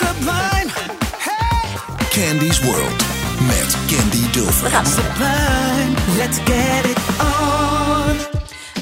Sublime. Hey. Candy's World met Candy Dulfer. Sublime. Let's get it.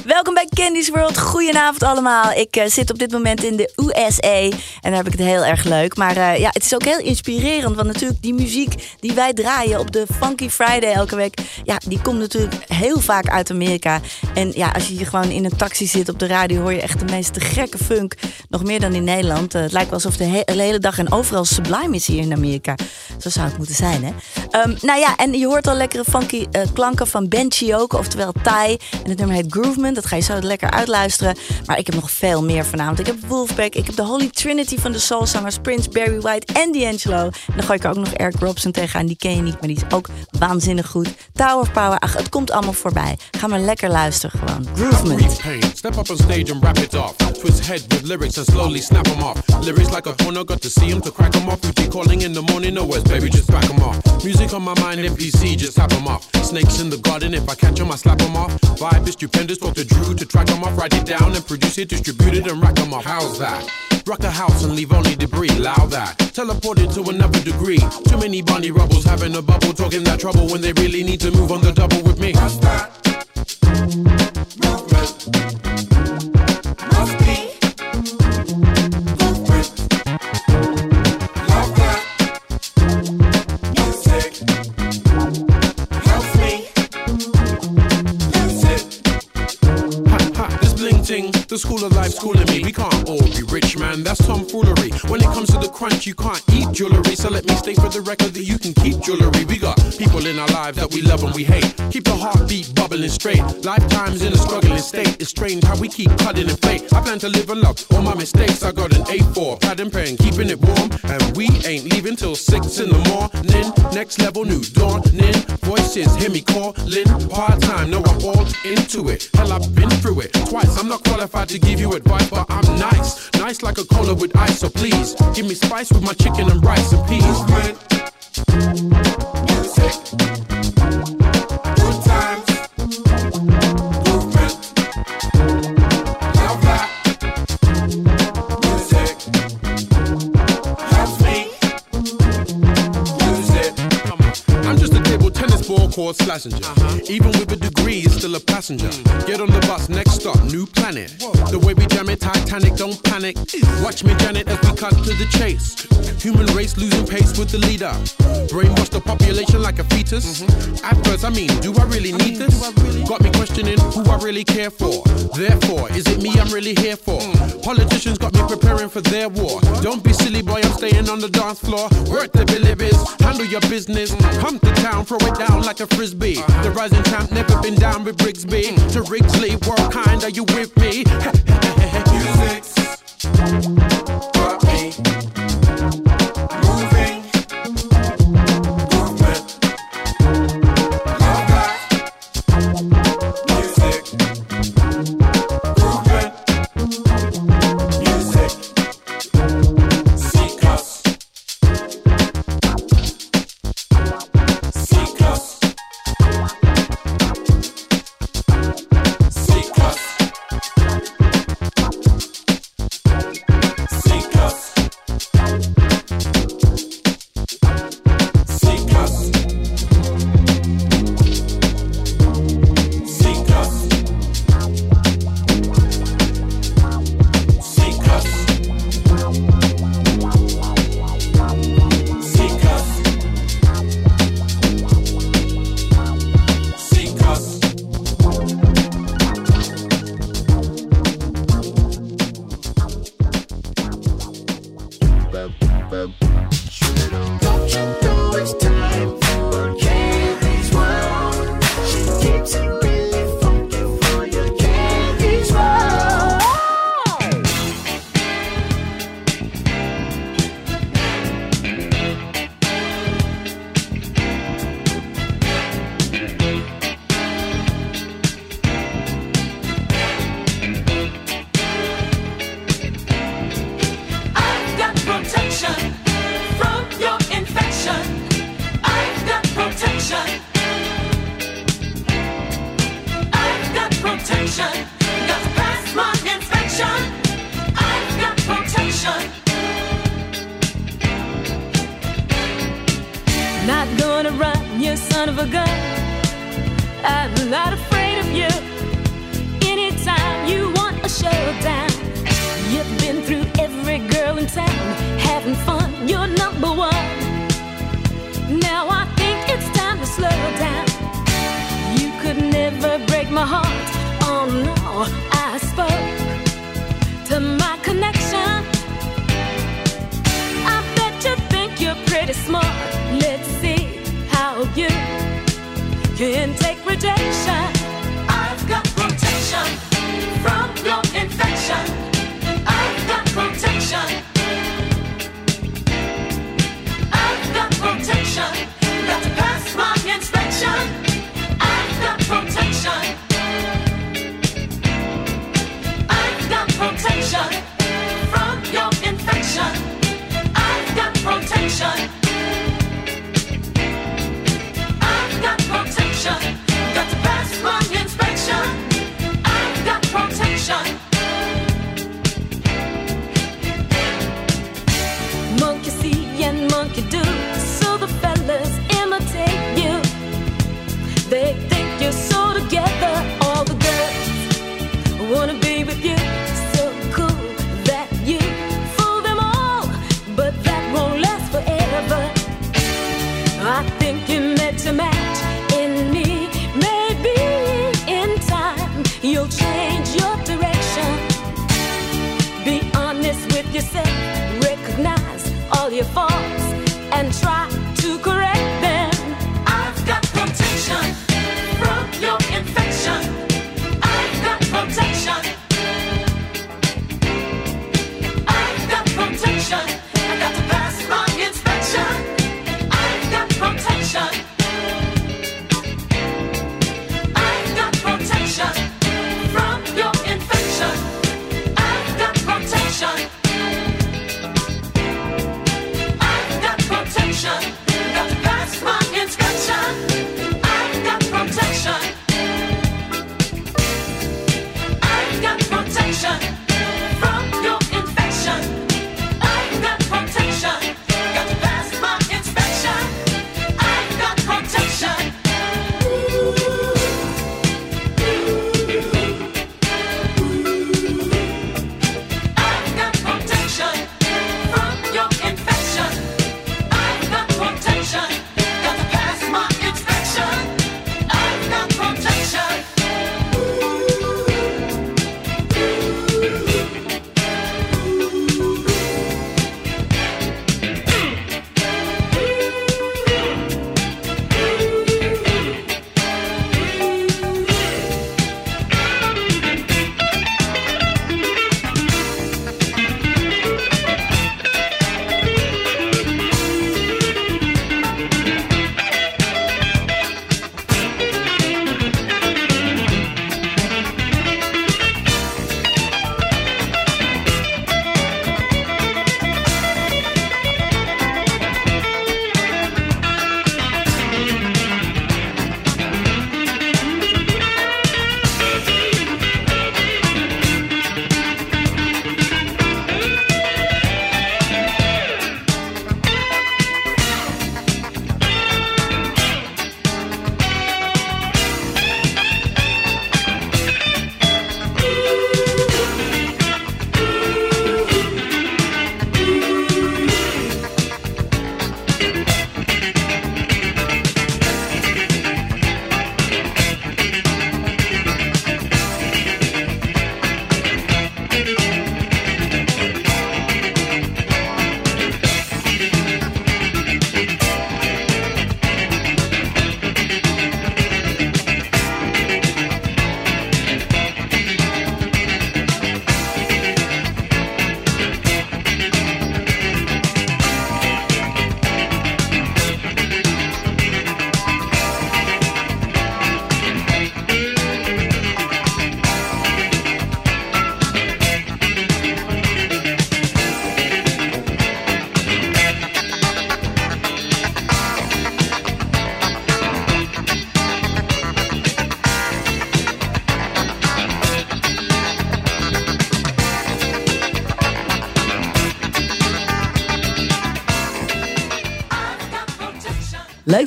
Welkom bij Candy's World. Goedenavond allemaal. Ik eh, zit op dit moment in de USA en daar heb ik het heel erg leuk. Maar eh, ja, het is ook heel inspirerend, want natuurlijk die muziek die wij draaien op de Funky Friday elke week, ja, die komt natuurlijk heel vaak uit Amerika. En ja, als je hier gewoon in een taxi zit op de radio, hoor je echt de meest gekke funk. Nog meer dan in Nederland. Eh, het lijkt wel alsof de, he- de hele dag en overal sublime is hier in Amerika. Zo zou het moeten zijn, hè? Ehm, nou ja, en je hoort al lekkere funky klanken van Ben Chioke, oftewel Thai. En het nummer heet Groovement. Dat ga je zo lekker uitluisteren. Maar ik heb nog veel meer vanavond. Ik heb Wolfpack, ik heb de Holy Trinity van de soulzangers Prince, Barry White en D'Angelo. En dan gooi ik er ook nog Eric Robson tegenaan. Die ken je niet, maar die is ook waanzinnig goed. Tower Power, ach, het komt allemaal voorbij. Ga maar lekker luisteren gewoon. Groovement. Step up on stage and rap it off. Twist head with lyrics and slowly snap them off. Lyrics like a porno, got to see them to crack them off. You be calling in the morning, no words, baby, just back them off. Music on my mind, MPC, just tap them off. Snakes in the garden, if I catch them, I slap them off. Vibe is stupendous, talk to Drew to track them off. Write it down and produce it, distribute it and rack them off. How's that? Rock a house and leave only debris, allow that. Teleported to another degree. Too many bunny rubbles having a bubble, talking that trouble when they really need to move on the double with me. That? Must the school of life schooling me. We can't all be rich, man. That's tomfoolery. When it comes to the crunch, you can't eat jewelry. So let me state for the record that you can keep jewelry. We got people in our lives that we love and we hate. Keep the heartbeat bubbling straight. Lifetimes in a struggling state. It's strange how we keep cutting and fate. I plan to live and love all my mistakes. I got an A4, pad and pen, keeping it warm. And we ain't leaving till six in the morning. Next level, new dawning. Voices hear me calling. Part time, no, I'm all into it. Hell, I've been through it twice. I'm not qualified to give you advice, but I'm nice. Nice like a cola with ice, so please give me spice with my chicken and rice and peas. Music. Ball court slashinger. Even with a degree, it's still a passenger. Get on the bus, next stop, new planet. The way we jam it, Titanic, don't panic. Watch me, Janet, as we cut to the chase. Human race losing pace with the leader. Brainwash the population like a fetus. At first, I mean, do I really need this? Really? Got me questioning who I really care for. Therefore, is it me I'm really here for? Politicians got me preparing for their war. Don't be silly, boy, I'm staying on the dance floor. Work the Billy handle your business. Come to town, throw it down like a frisbee. The rising champ never been down with Brigsby. To Wrigsley, world kind, are you with me? Music. your infection. I got protection. I got protection. Got to pass my inspection. I got protection. I got protection from your infection. I got protection. I've got protection.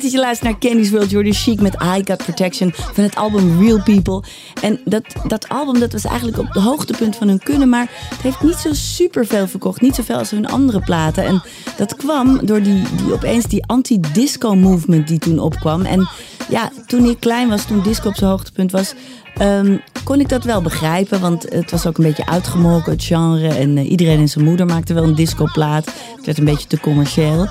Dat je luistert naar Candy's World. Jordan Chic met I Got Protection van het album Real People. En dat, dat album dat was eigenlijk op het hoogtepunt van hun kunnen. Maar het heeft niet zo super veel verkocht. Niet zoveel als hun andere platen. En dat kwam door die, die opeens die anti-disco movement die toen opkwam. En ja, toen ik klein was, toen disco op zijn hoogtepunt was... ehm, kon ik dat wel begrijpen, want het was ook een beetje uitgemolken, het genre. En eh, iedereen en zijn moeder maakte wel een discoplaat. Het werd een beetje te commercieel.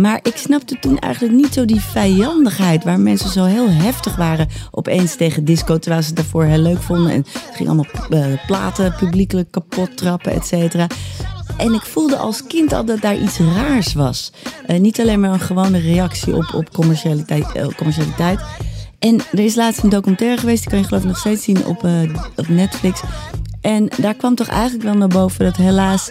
Maar ik snapte toen eigenlijk niet zo die vijandigheid... waar mensen zo heel heftig waren opeens tegen disco... terwijl ze het daarvoor heel leuk vonden. En het ging allemaal eh, platen publiekelijk kapot trappen, et cetera. En ik voelde als kind al dat daar iets raars was. Eh, niet alleen maar een gewone reactie op, op commercialiteit, eh, commercialiteit. En er is laatst een documentaire geweest, die kan je geloof ik nog steeds zien op, op Netflix. En daar kwam toch eigenlijk wel naar boven dat helaas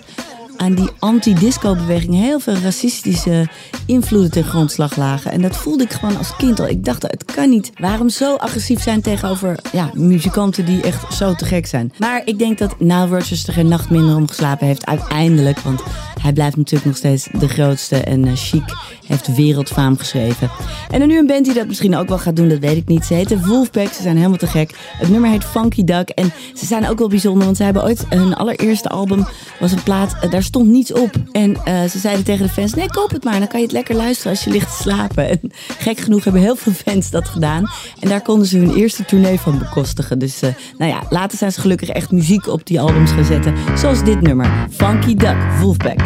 aan die anti-disco-beweging heel veel racistische invloeden ten grondslag lagen. En dat voelde ik gewoon als kind al. Ik dacht, het kan niet. Waarom zo agressief zijn tegenover ja, muzikanten die echt zo te gek zijn? Maar ik denk dat Nile Rodgers er geen nacht minder om geslapen heeft uiteindelijk. Want hij blijft natuurlijk nog steeds de grootste en eh, Chic heeft wereldfaam geschreven. En dan nu een band die dat misschien ook wel gaat doen, dat weet ik niet. Ze heten Wolfpack, ze zijn helemaal te gek. Het nummer heet Funky Duck en ze zijn ook wel bijzonder, want ze hebben ooit hun allereerste album was een plaat, eh, daar stond niets op. En eh, ze zeiden tegen de fans, nee koop het maar, dan kan je het lekker luisteren als je ligt te slapen. En gek genoeg hebben heel veel fans dat gedaan. En daar konden ze hun eerste tournee van bekostigen. Dus eh, nou ja, later zijn ze gelukkig echt muziek op die albums gaan zetten. Zoals dit nummer, Funky Duck, Wolfpack.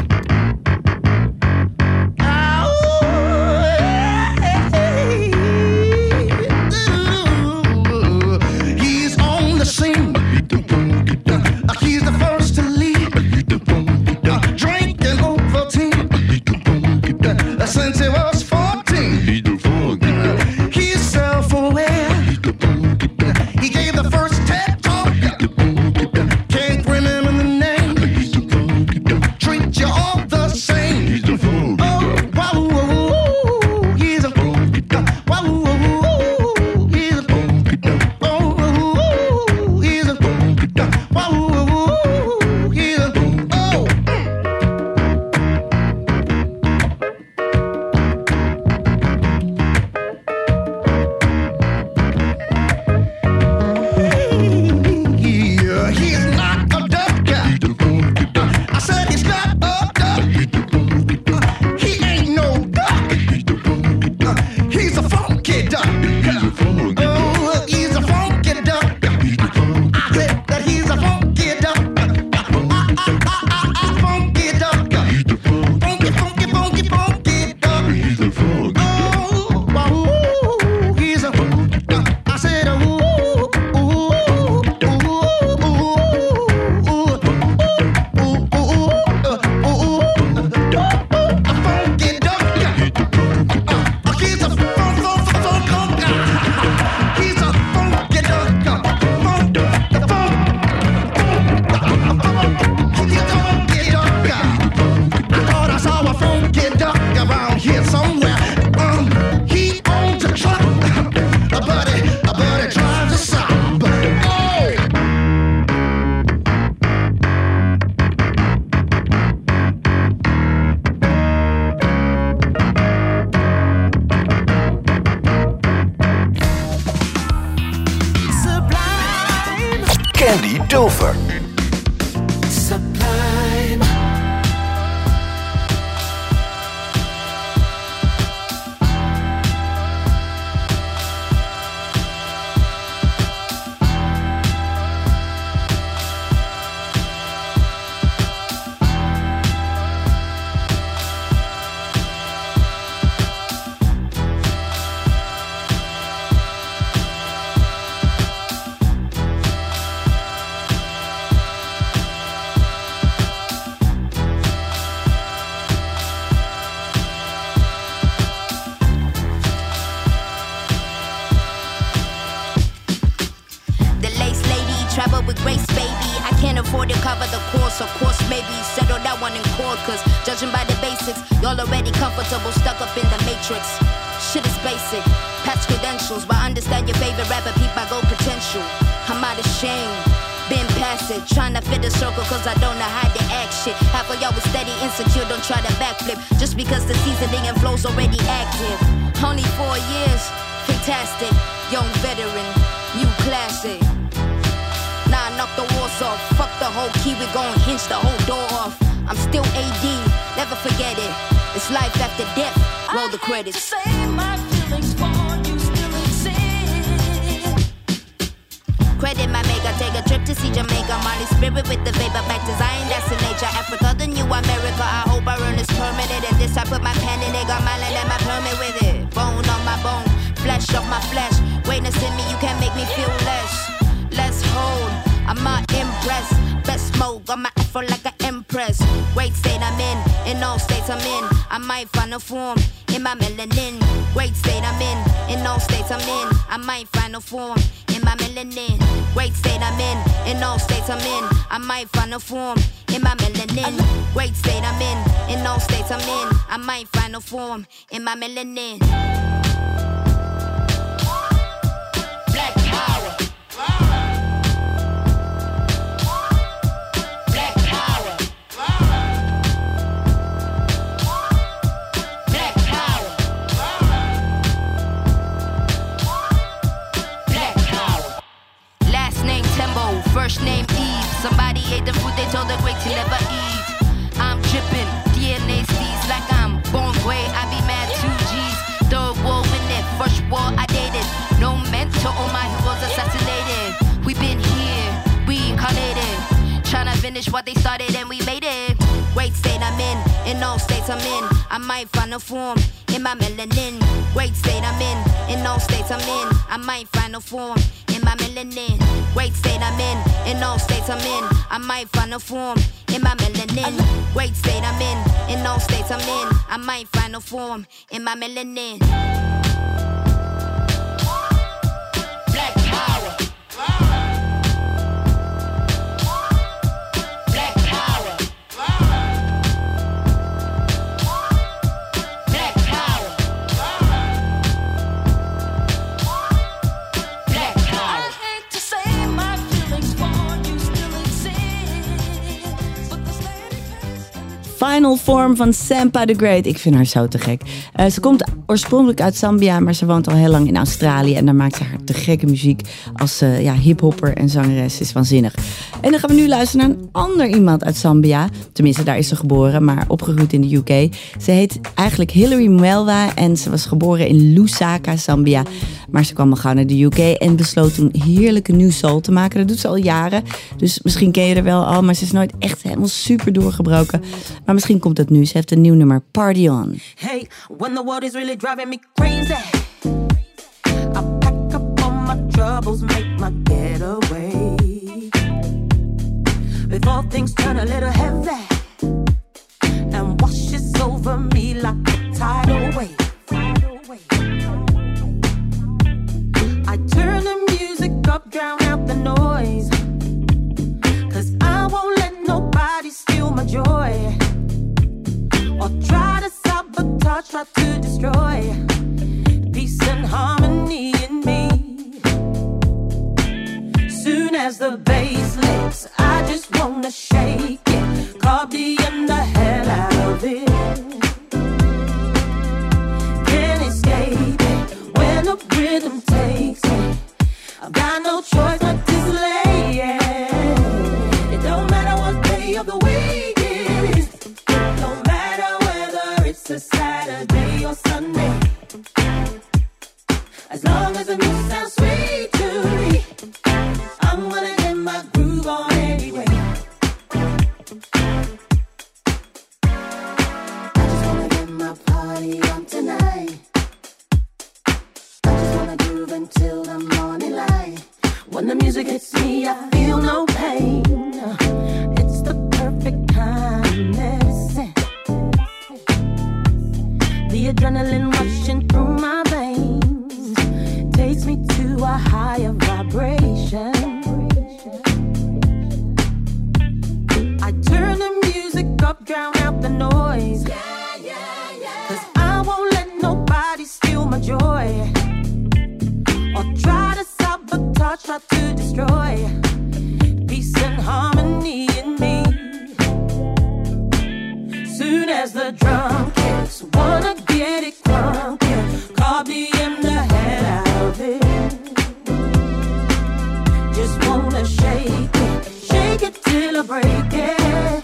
Shit. Y'all was steady, insecure, don't try to backflip. Just because the seasoning and flow's already active. Only four years, fantastic. Young veteran, new classic. Nah, knock the walls off. Fuck the whole key, we gon' hinge the whole door off. I'm still AD, never forget it. It's life after death. Roll the credits. Credit my maker, take a trip to see Jamaica. Molly spirit with the vapor, back to Zion, that's the nature. Africa, the new America. I hope I earn this permanent. And this I put my pen in it, got my land and my permit with it. Bone on my bone, flesh off my flesh. Greatness in me, you can't make me feel less. Let's hold, I'm not impressed. Best smoke, got my afro like an empress. Great state I'm in, in all states I'm in. I might find a form in my melanin. Great state I'm in, in all states I'm in. I might find a form in my melanin. Great state I'm in, in all states I'm in. I might find a form in my melanin. Great state I'm in, in all states I'm in. I might find a form in my melanin. Name Eve. Somebody ate the food they told the great to never eat. I'm dripping, DNA steez like I'm born gray. I be mad two G's. Third war in it, first war I dated. No mentor, all my heroes assassinated. We been here, We reincarnated. Tryna finish what they started and we made in, all states I'm in. I might find a form in my melanin. Great state I'm in, in all states I'm in. I might find a form in my melanin. Great state I'm in, in all states I'm in. I might find a form in my melanin. Great state I'm in, in all states I'm in. I might find a form in my melanin. Final Form van Sampa the Great. Ik vind haar zo te gek. Eh, ze komt oorspronkelijk uit Zambia, maar ze woont al heel lang in Australië. En daar maakt ze haar te gekke muziek als eh, ja, hiphopper en zangeres. Is waanzinnig. En dan gaan we nu luisteren naar een ander iemand uit Zambia. Tenminste, daar is ze geboren, maar opgegroeid in de UK. Ze heet eigenlijk Hilary Mwelwa en ze was geboren in Lusaka, Zambia. Maar ze kwam al gauw naar de UK en besloot toen heerlijke new soul te maken. Dat doet ze al jaren, dus misschien ken je er wel al. Maar ze is nooit echt helemaal super doorgebroken. Misschien komt het nu. Ze heeft een nieuw nummer, Party On. Hey, when the world is really driving me crazy, I pack up all my troubles, make my getaway. Before things turn a little heavy and washes over me like a tidal wave. I turn the music up, drown out the noise. Try to destroy peace and harmony in me. Soon as the bass licks, I just wanna shake it, cardi and the hell out of it. Can't escape it when the rhythm takes me. I've got no choice When the music hits me, I feel no pain. It's the perfect kind medicine. The adrenaline rushing through my veins takes me to a higher vibration. I turn the music up, drown out the noise. out to destroy peace and harmony in me. Soon as the drum kicks, wanna get it crunkin', call BM the head out of it. Just wanna shake it, shake it till I break it.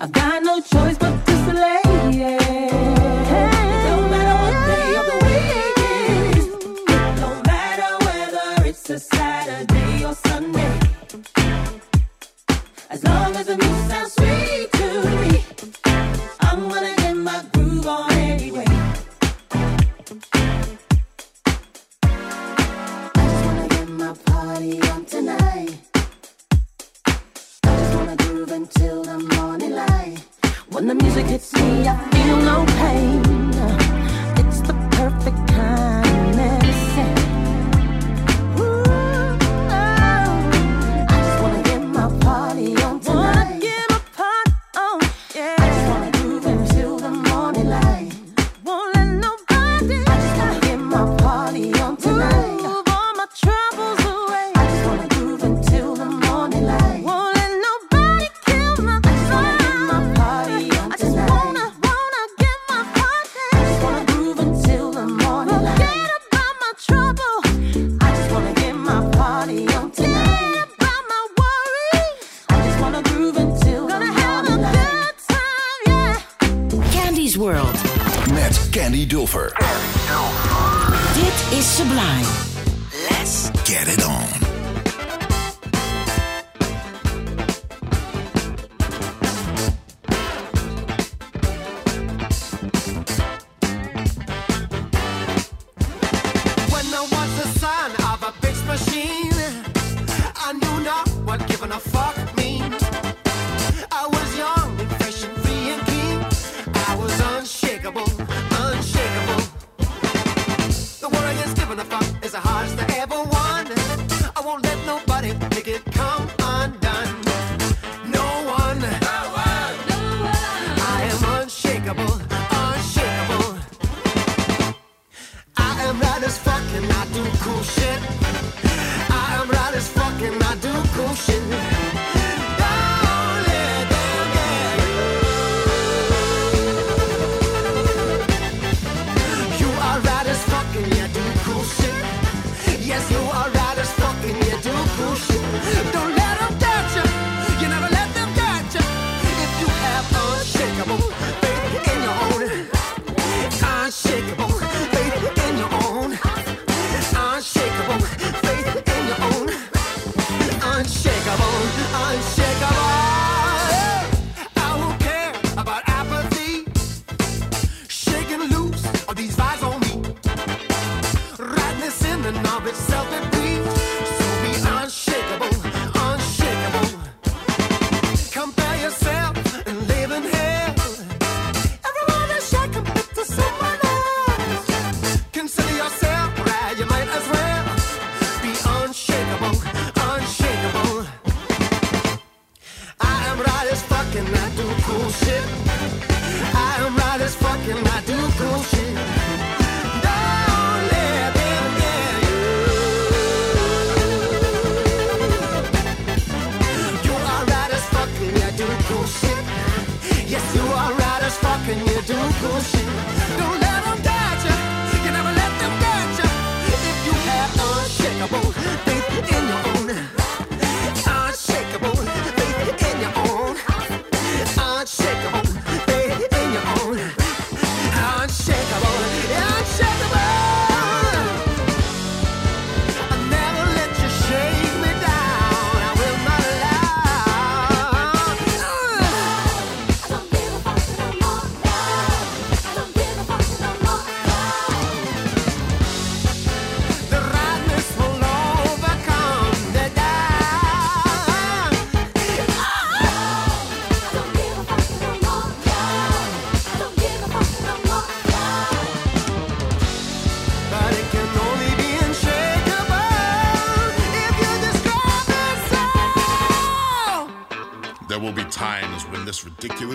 I've got no choice but to slay it. society. Sunday. As long as the music sounds sweet to me, I'm gonna get my groove on anyway. I just wanna get my party on tonight. I just wanna groove until the morning light. When the music hits me, I feel no pain.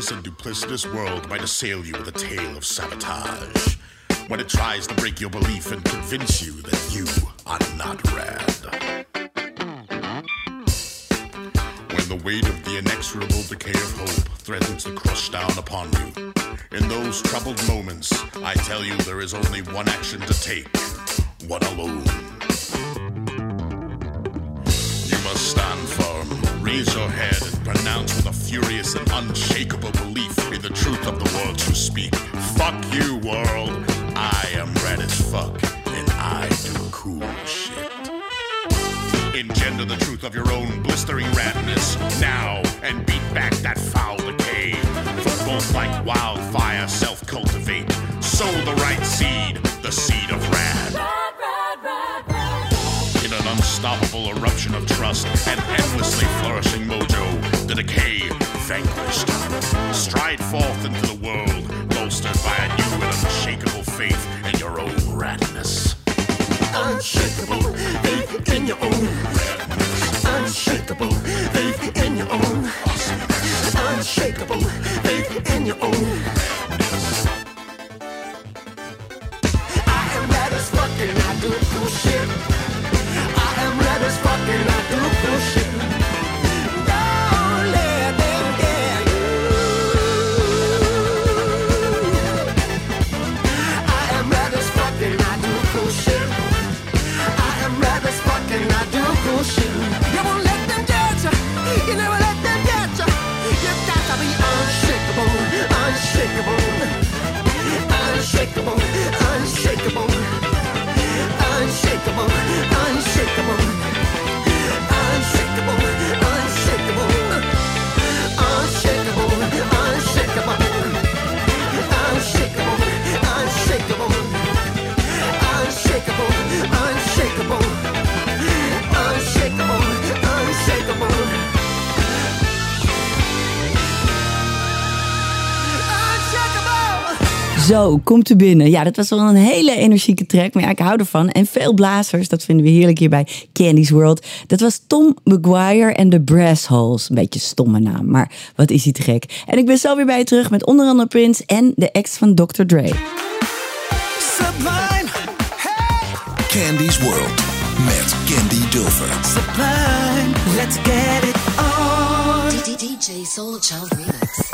lawless and duplicitous world might assail you with a tale of sabotage. When it tries to break your belief and convince you that you are not rad. When the weight of the inexorable decay of hope threatens to crush down upon you. In those troubled moments, I tell you there is only one action to take, one alone. You must stand firm raise your head, and pronounce with a furious and unshakable belief in the truth of the words you speak. Fuck you, world. I am red as fuck, and I do cool shit. Engender the truth of your own blistering radness now and beat back that foul decay. For both like wildfire self cultivate. Sow the right seed, the seed of rad. In an unstoppable eruption of trust and endlessly flourishing mojo, the decay vanquished. Stride forth into the world, bolstered by a new and unshakable faith in your own radness. Unshakable faith in your own. Unshakable faith in your own. Unshakable faith in your own. and shake them around. Zo, komt u binnen. Ja, dat was wel een hele energieke track. Maar ja, ik hou ervan. En veel blazers, dat vinden we heerlijk hier bij Candy's World. Dat was Tom McGuire en de Brass Holes. Een beetje een stomme naam, maar wat is hij te gek. En ik ben zo weer bij je terug met onder andere Prince en de ex van Dr. Dre. Sublime. Candy's World met Candy Dulfer. Sublime, let's get it on. DJ Soul Child Remix.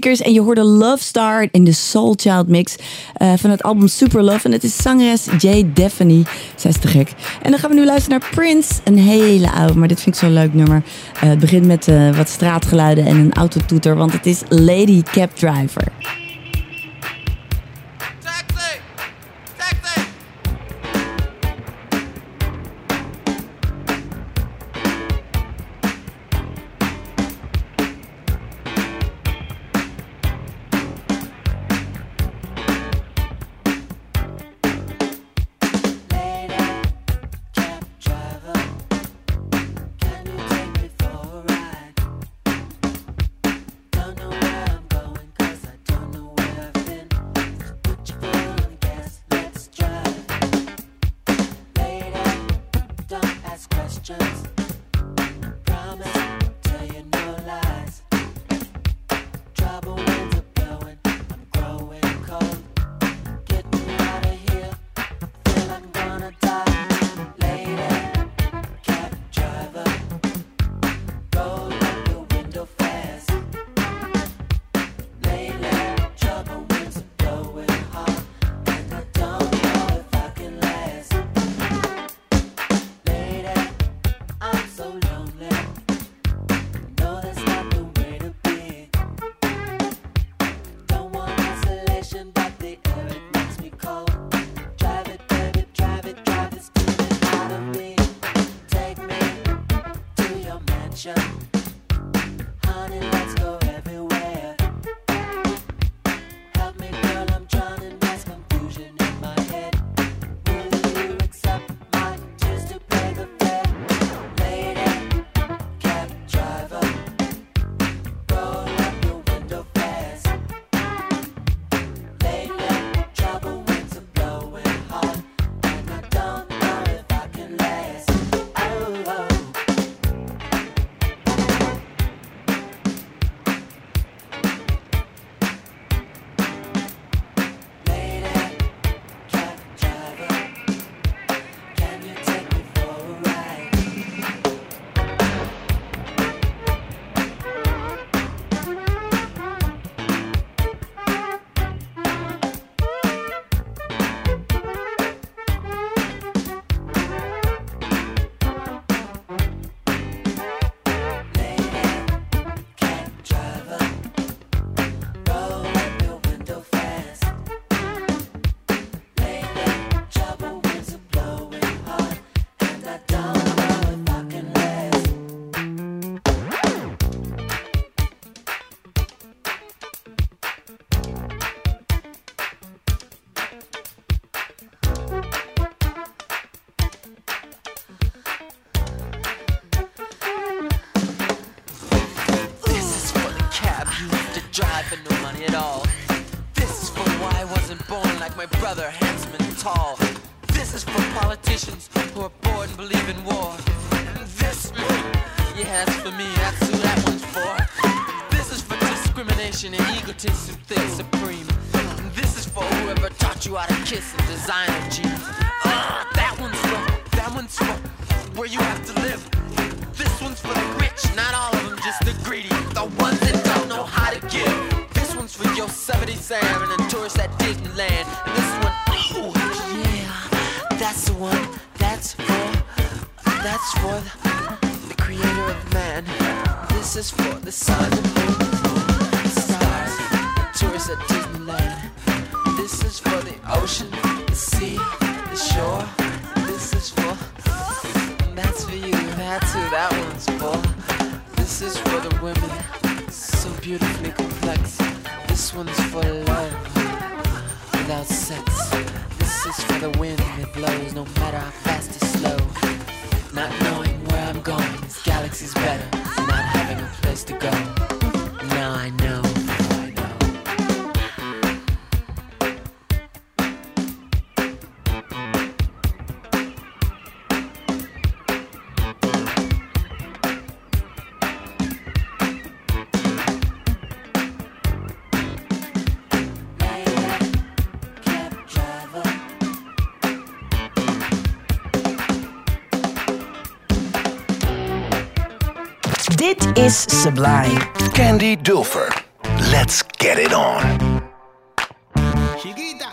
En je hoorde Love Star in de Soul Child mix eh, van het album Super Love. En het is zangeres Jay Daphne. Zij is te gek. En dan gaan we nu luisteren naar Prince. Een hele oude, maar dit vind ik zo'n leuk nummer. Eh, het begint met eh, wat straatgeluiden en een autotoeter. Want het is Lady Cab Driver. At all. This is for why I wasn't born like my brother, handsome and tall. This is for politicians who are bored and believe in war. And this, yeah, that's for me, that's who that one's for. This is for discrimination and egotists who think supreme. And this is for whoever taught you how to kiss and designer jeans. Ugh, ah, that one's for, that one's for where you have to live. This one's for the rich, not all of them, just the greedy. The ones that don't know how to give. One's for Yosemite Sam and the tourists at Disneyland. And this one, oh, yeah, that's the one. That's for, that's for the, the creator of man. This is for the sun, the stars, the tourists at Disneyland. This is for the ocean, the sea, the shore. This is for that's for you, that's who that one's for. This is for the women, so beautifully complex. This one's for love, without sex. This is for the wind that blows, no matter how fast or slow. Not knowing where I'm going, this galaxy's better than not having a place to go. Is Sublime. Candy Dulfer. Let's get it on. Chiquita.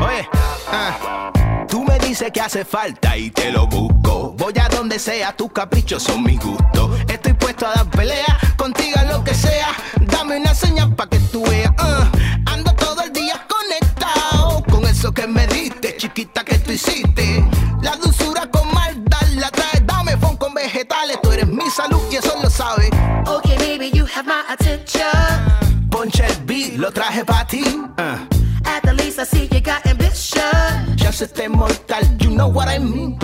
Oye, ah, tú me dices que hace falta y te lo busco. Voy a donde sea, tus caprichos son mi gusto. Estoy puesto a dar pelea, contigo a lo que sea. Dame una señal pa' que tú veas. ah. ando todo el día conectado con eso que me diste, chiquita que tú hiciste. La dulzura traje pa' ti. ah. At the least, I see you got ambition. Ya se mortal, you know what I mean.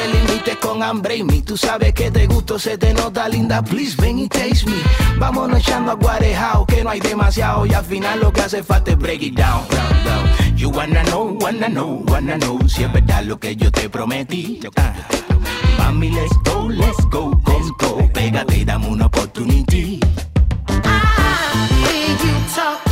Te limites con hambre mí. Tú sabes que te gusto, se te nota linda. Please ven y taste me. Vámonos echando a guarejao, que no hay demasiado. Y al final lo que hace falta es break it down. down, down. You wanna know, wanna know, wanna know. Si es verdad lo que yo te prometí. Ah. Mami, let's go, let's go, con go. Pégate dame una opportunity. hear you talking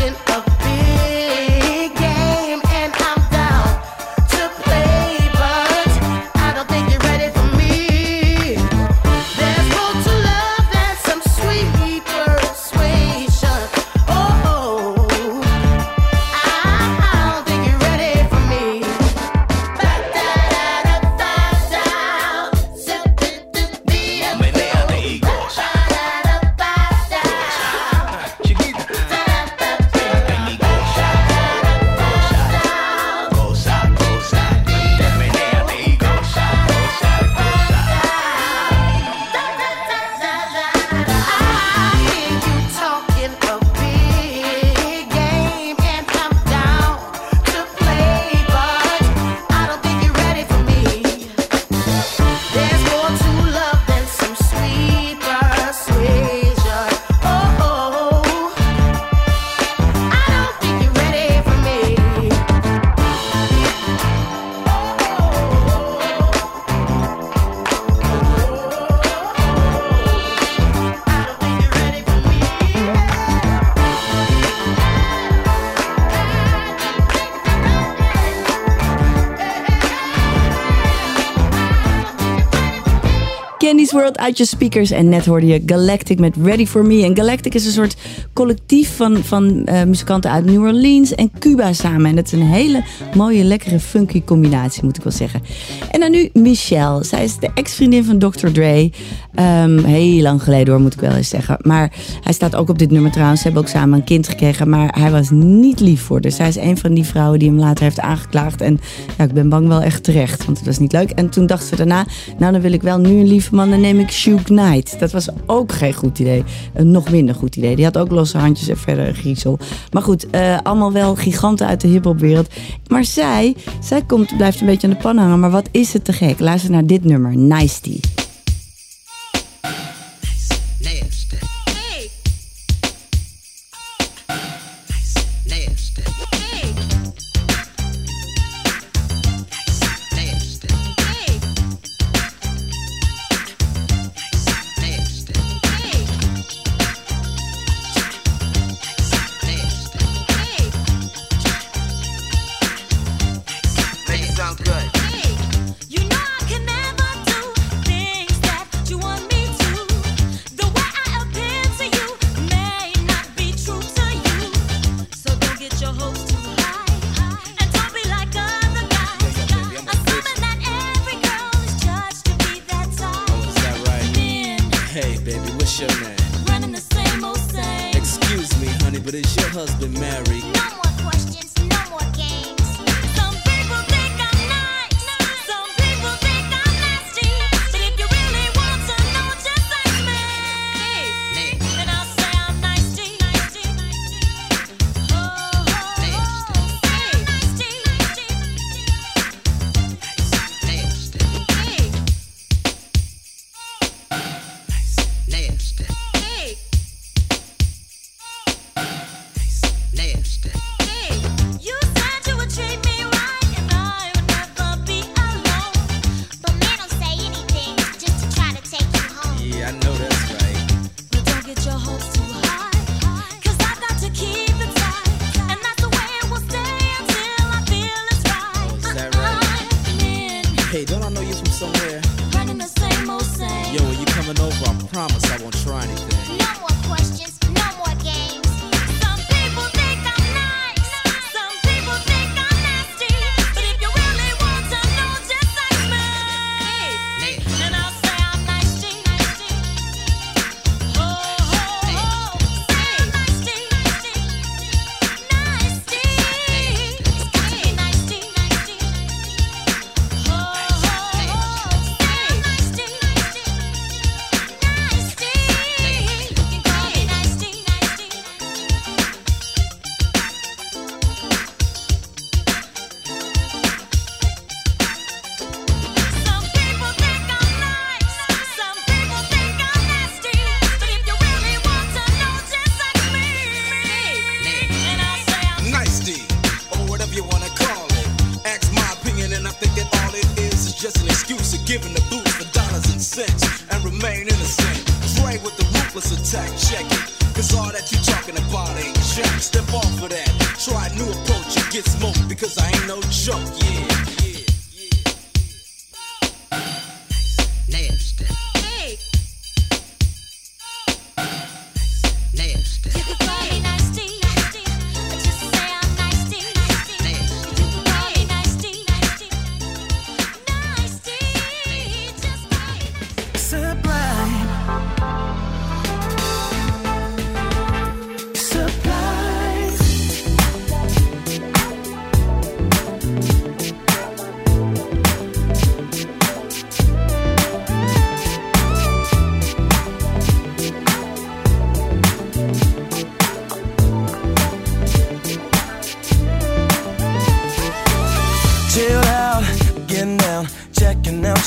World uit je speakers. En net hoorde je Galactic met Ready For Me. En Galactic is een soort collectief van, van eh, muzikanten uit New Orleans en Cuba samen. En dat is een hele mooie, lekkere, funky combinatie, moet ik wel zeggen. En dan nu Michelle. Zij is de ex-vriendin van Dr. Dre. Ehm, heel lang geleden hoor, moet ik wel eens zeggen. Maar hij staat ook op dit nummer trouwens. Ze hebben ook samen een kind gekregen. Maar hij was niet lief voor haar. Zij is een van die vrouwen die hem later heeft aangeklaagd. En ja, ik ben bang wel echt terecht. Want het was niet leuk. En toen dacht ze daarna, nou dan wil ik wel nu een lieve man. Dan neem ik Suge Knight. Dat was ook geen goed idee. Een nog minder goed idee. Die had ook losse handjes en verder griezel. Maar goed, eh, allemaal wel giganten uit de hiphopwereld. Maar zij, zij komt, blijft een beetje aan de pan hangen. Maar wat is het te gek? Luister naar dit nummer, Nice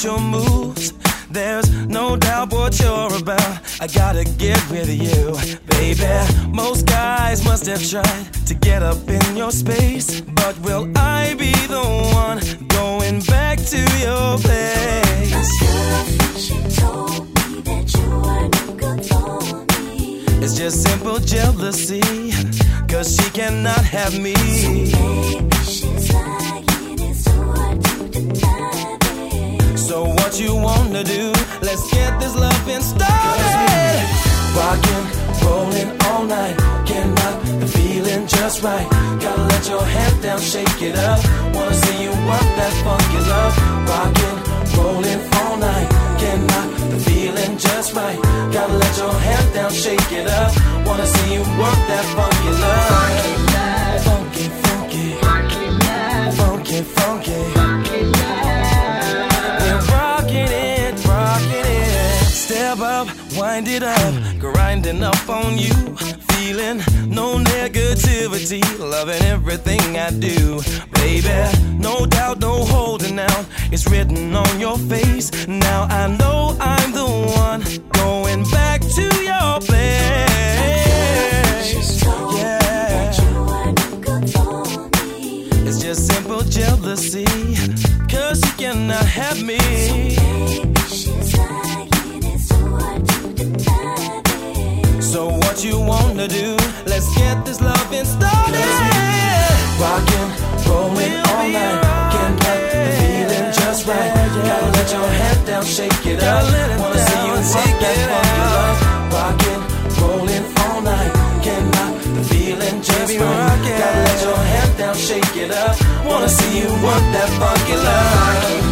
your moves. There's no doubt what you're about. I gotta get with you, baby. Most guys must have tried to get up in your space, but will I be the one going back to your place? She told me that you are no good me. It's just simple jealousy, cause she cannot have me. So what you wanna do? Let's get this loving started. Rockin', rollin' all night. Can't knock the feeling just right. Gotta let your head down, shake it up. Wanna see you work that funky love. Rockin', rollin' all night. Can't knock the feeling just right. Gotta let your head down, shake it up. Wanna see you work that funky love. Grinding up on you. Feeling no negativity, loving everything I do. Baby, no doubt, no holding out. It's written on your face. Now I know I'm the one going back to your place. Yeah. It's just simple jealousy. Cause you cannot have me. So what you wanna do? Let's get this loving started. Rockin', rollin' all night. Can't let the feeling just right. Gotta let your head down, shake it up. Wanna see you work that funky love. Rockin', rollin' all night. Can't knock the feeling just right. Gotta let your head down, shake it up. Wanna see you work that funky love.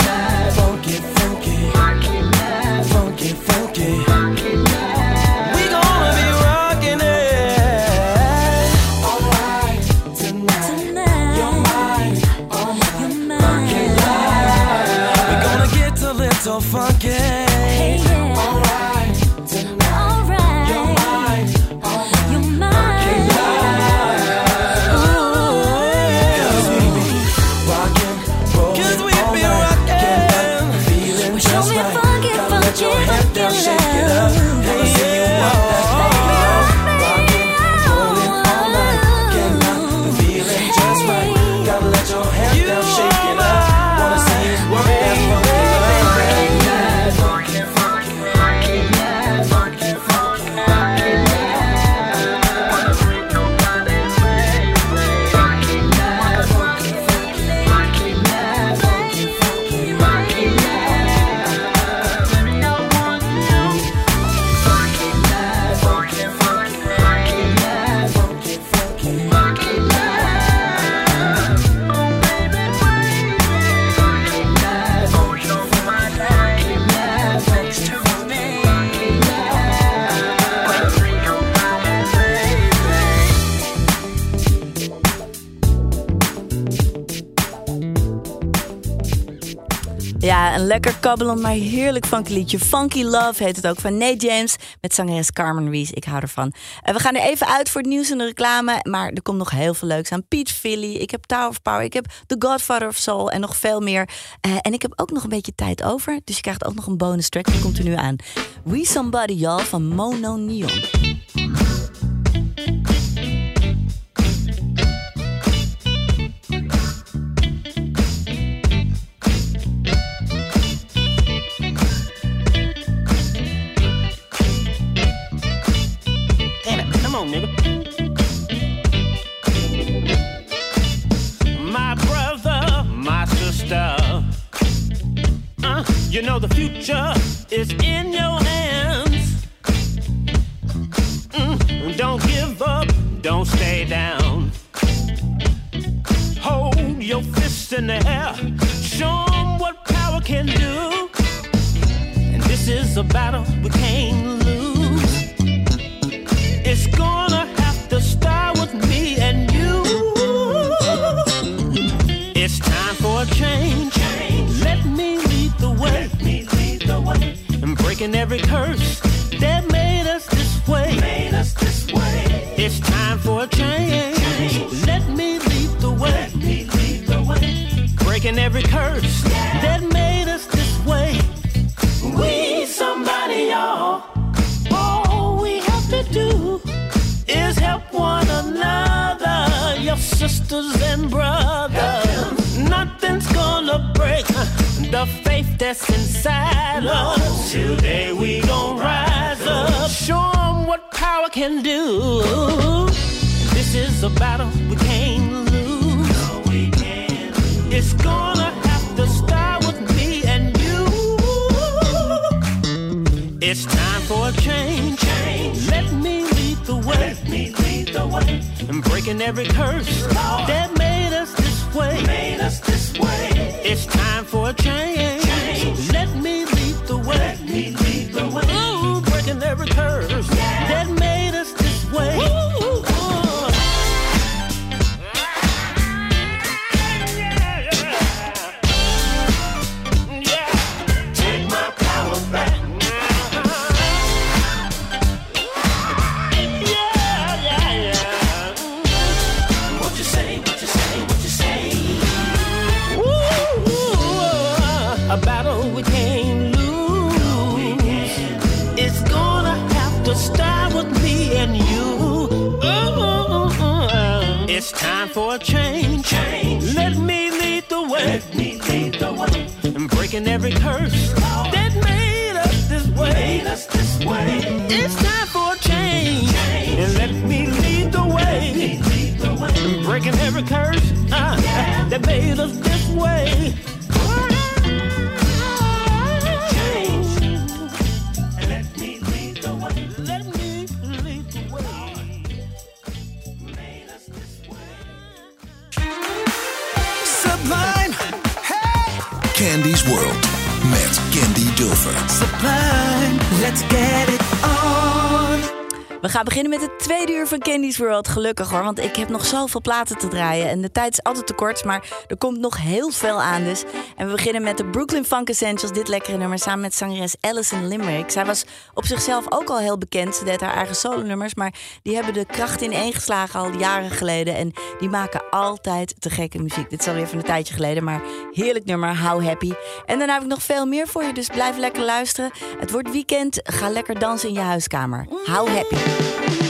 Lekker kabbelend, maar heerlijk funky liedje. Funky Love heet het ook van Nate James met zangeres Carmen Reese. Ik hou ervan. We gaan er even uit voor het nieuws en de reclame. Maar er komt nog heel veel leuks aan. Pete Philly, ik heb Tower of Power, ik heb The Godfather of Soul en nog veel meer. Eh, en ik heb ook nog een beetje tijd over. Dus je krijgt ook nog een bonus track. Die komt er nu aan. We Somebody Y'all van Mono Neon. on, nigga. My brother, my sister. Uh, you know the future is in your hands. Mm, don't give up, don't stay down. Hold your fists in the air. Show what power can do. And this is a battle we can't lose breaking every curse that made us this way. Let me lead the way breaking every curse that made us this way. It's time for a change. Let me lead the way. Let me lead the way. Breaking every curse that made us this way. We somebody, y'all. Sisters and brothers. Nothing's gonna break the faith that's inside us. Today we gon' rise up, show 'em what power can do. This is a battle we can't lose. No, we can't lose. It's gonna have to start with me and you. It's time for a change. Let me lead the way. Let me lead the way. And breaking every curse that made us this way. Made us this way. It's time for a change. Let me lead the way. Let me lead the way. Ooh, breaking every curse that made us this way. Ooh, time for a change. Let me lead the way. Let me lead the way. And breaking every curse that made us this way. Us this way. It's time for a change. And let me lead the way. And breaking every curse uh, that made us this way. Candy's World met Candy. Sublime, let's get it on. We gaan beginnen met het tweede uur van Candy's World. Gelukkig hoor, want ik heb nog zoveel platen te draaien. En de tijd is altijd te kort, maar er komt nog heel veel aan dus. En we beginnen met de Brooklyn Funk Essentials. Dit lekkere nummer samen met zangeres Alison Limerick. Zij was op zichzelf ook al heel bekend. Ze deed haar eigen solo-nummers, maar die hebben de kracht ineengeslagen al jaren geleden. En die maken altijd te gekke muziek. Dit is alweer van een tijdje geleden, maar heerlijk nummer. How happy. En daarna heb ik nog veel meer voor je, dus blijf lekker luisteren. Het wordt weekend. Ga lekker dansen in je huiskamer. How happy. thank you.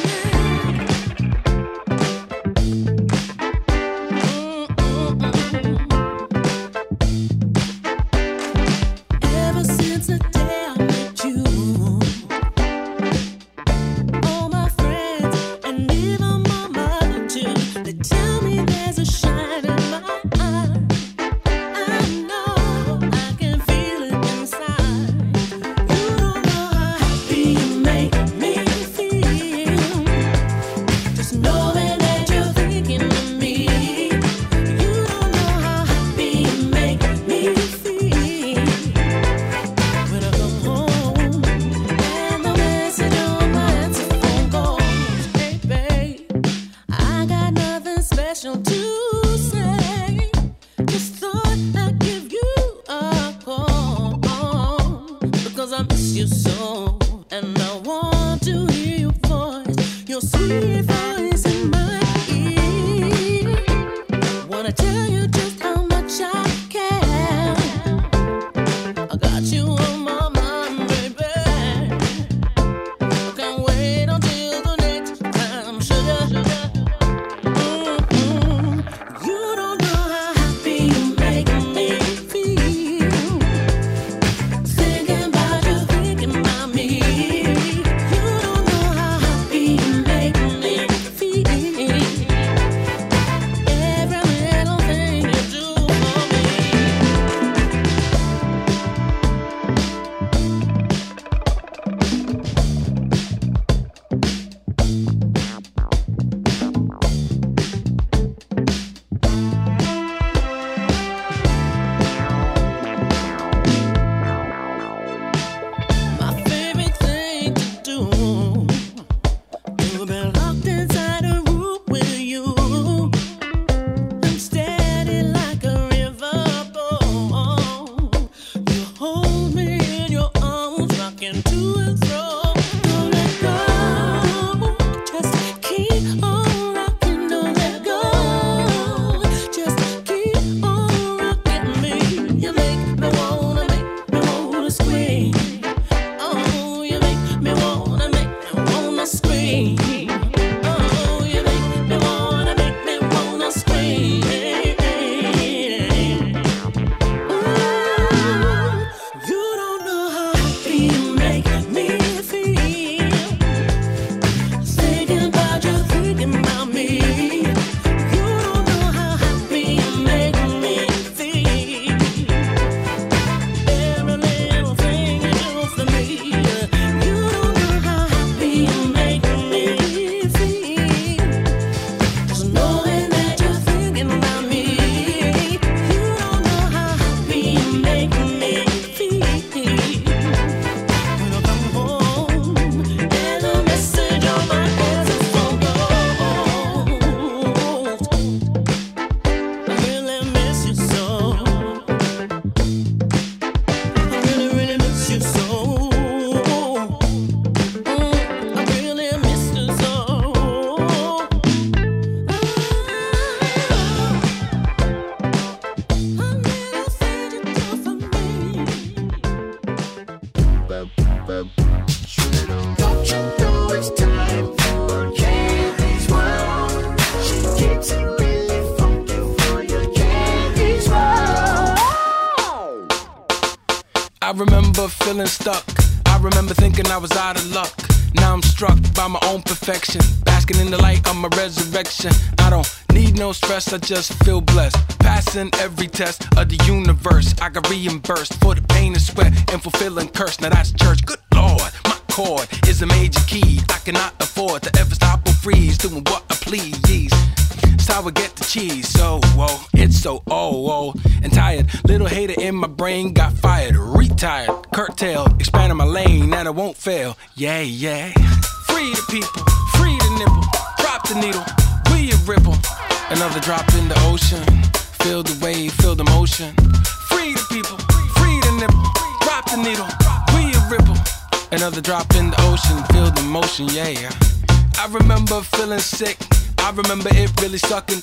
By my own perfection. Basking in the light of my resurrection. I don't need no stress, I just feel blessed. Passing every test of the universe. I got reimbursed for the pain and sweat and fulfilling curse. Now that's church. Good lord, my chord is a major key. I cannot afford to ever stop or freeze. Doing what I please. It's how I get the cheese. So, whoa, it's so oh, oh, and tired. Little hater in my brain got fired, retired, curtailed, expanding my lane, and I won't fail. Yeah, yeah. Free the people, free the nipple, drop the needle, we a ripple. Another drop in the ocean, feel the wave, feel the motion. Free the people, free the nipple, drop the needle, we a ripple. Another drop in the ocean, feel the motion, yeah. I remember feeling sick. I remember it really sucking.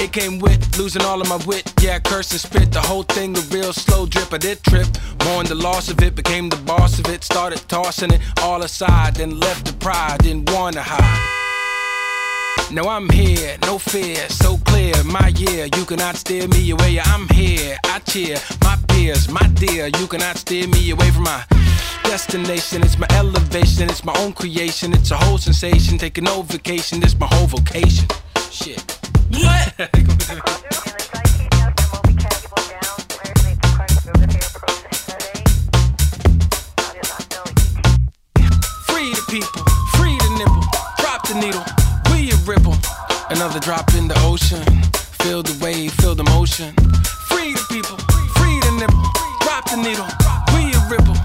It came with losing all of my wit. Yeah, curse and spit. The whole thing a real slow drip. I did trip. Mourned the loss of it. Became the boss of it. Started tossing it all aside. Then left the pride. Didn't wanna hide. Now I'm here, no fear, so clear. My year, you cannot steer me away. I'm here, I cheer my peers, my dear. You cannot steer me away from my destination. It's my elevation, it's my own creation. It's a whole sensation. Taking no vacation, it's my whole vocation. Shit. What? Free the people, free the nipple, drop the needle, we a ripple. Another drop in the ocean, feel the wave, feel the motion. Free the people, free the nipple, drop the needle, we a ripple.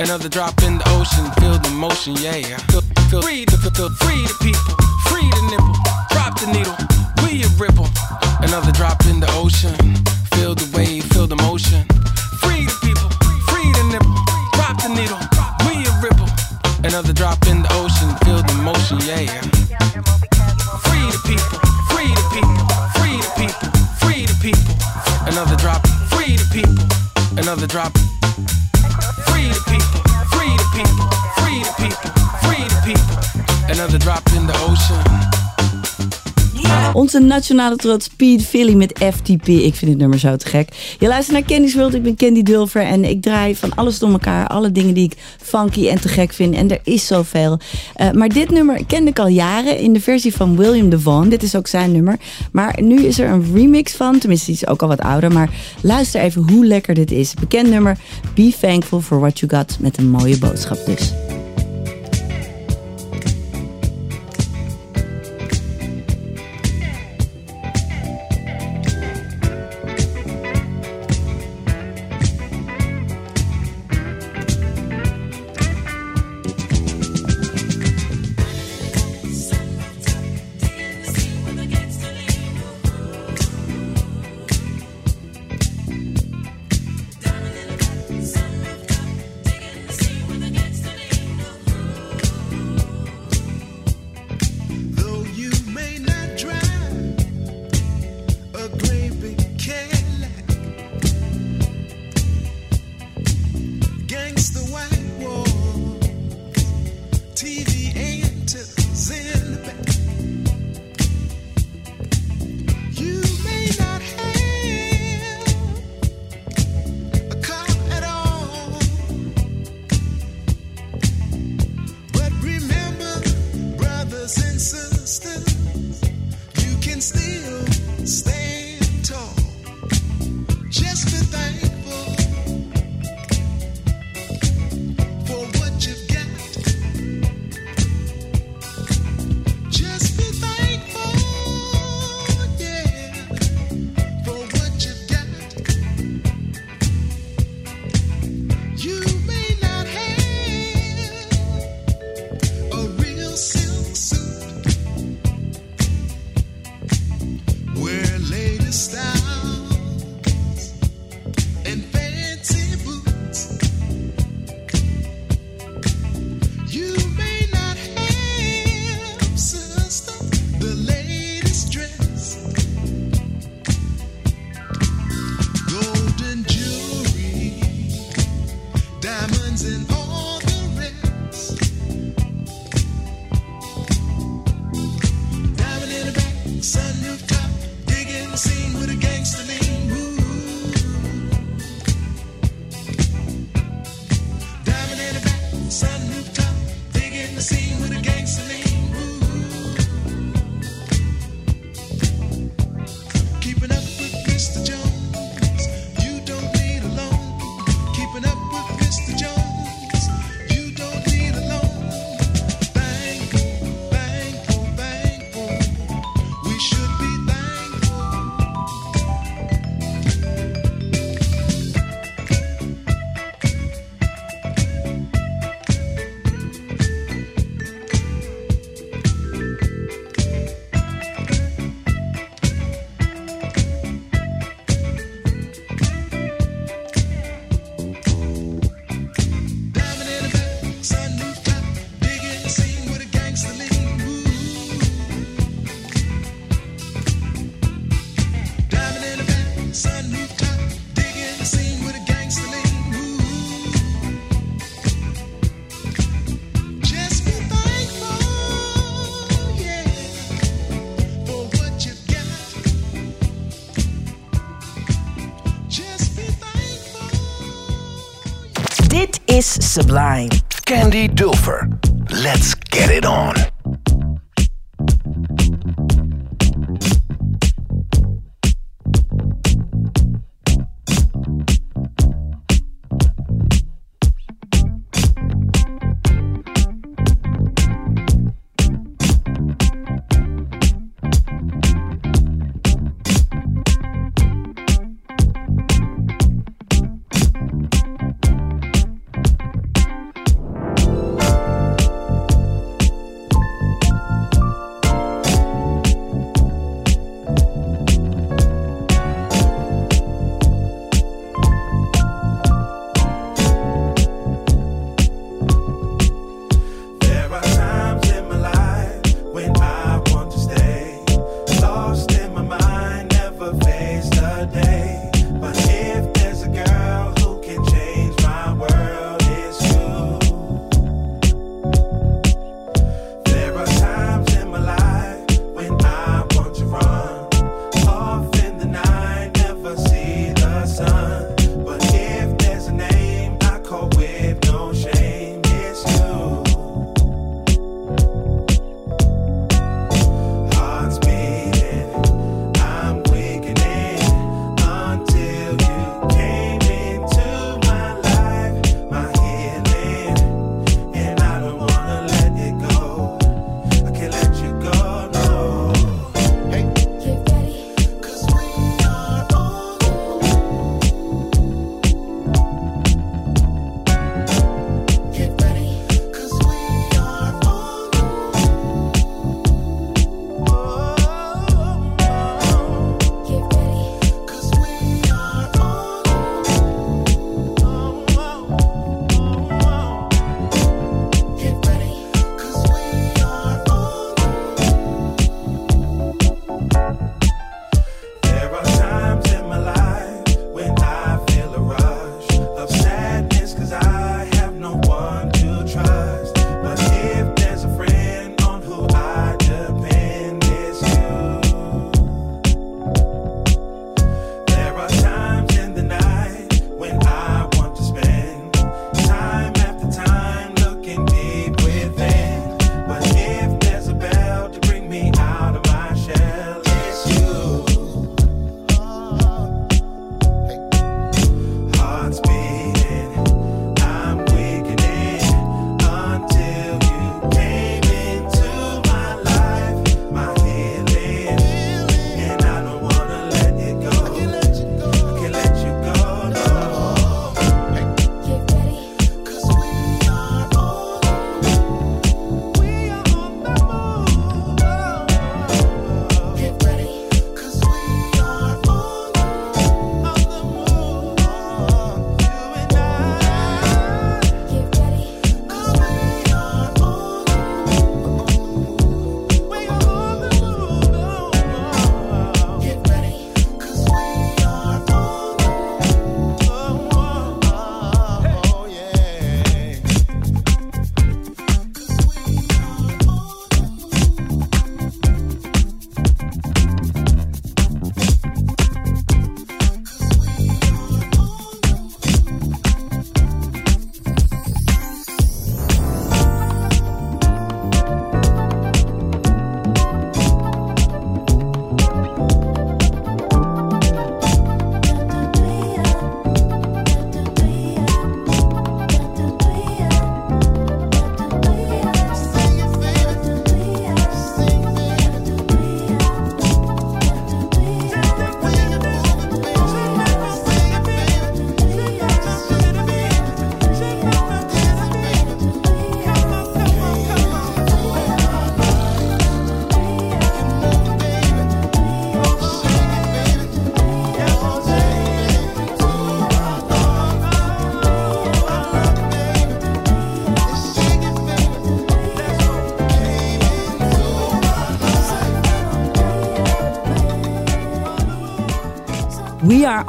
Another drop in the ocean, feel the motion, yeah. Feel, feel, free the, feel, free the people, free the nipple, drop the needle, we a ripple. Another drop in the ocean, feel the wave, feel the motion. Free the people, free the nipple, drop the needle, we a ripple. Another drop in the ocean, feel the motion, yeah. Free the people, free the people, free the people, free the people. Another drop, free the people, another drop. Free the people, free the people, free the people, free the people. Another drop in the ocean. Onze nationale trots Pete Philly met FTP. Ik vind dit nummer zo te gek. Je luistert naar Candy's World. Ik ben Candy Dulver. En ik draai van alles door elkaar. Alle dingen die ik funky en te gek vind. En er is zoveel. Eh, maar dit nummer kende ik al jaren. In de versie van William DeVaughn. Dit is ook zijn nummer. Maar nu is er een remix van. Tenminste, die is ook al wat ouder. Maar luister even hoe lekker dit is. Bekend nummer. Be thankful for what you got. Met een mooie boodschap dus. Sublime. Candy Dulfer. Let's get it on.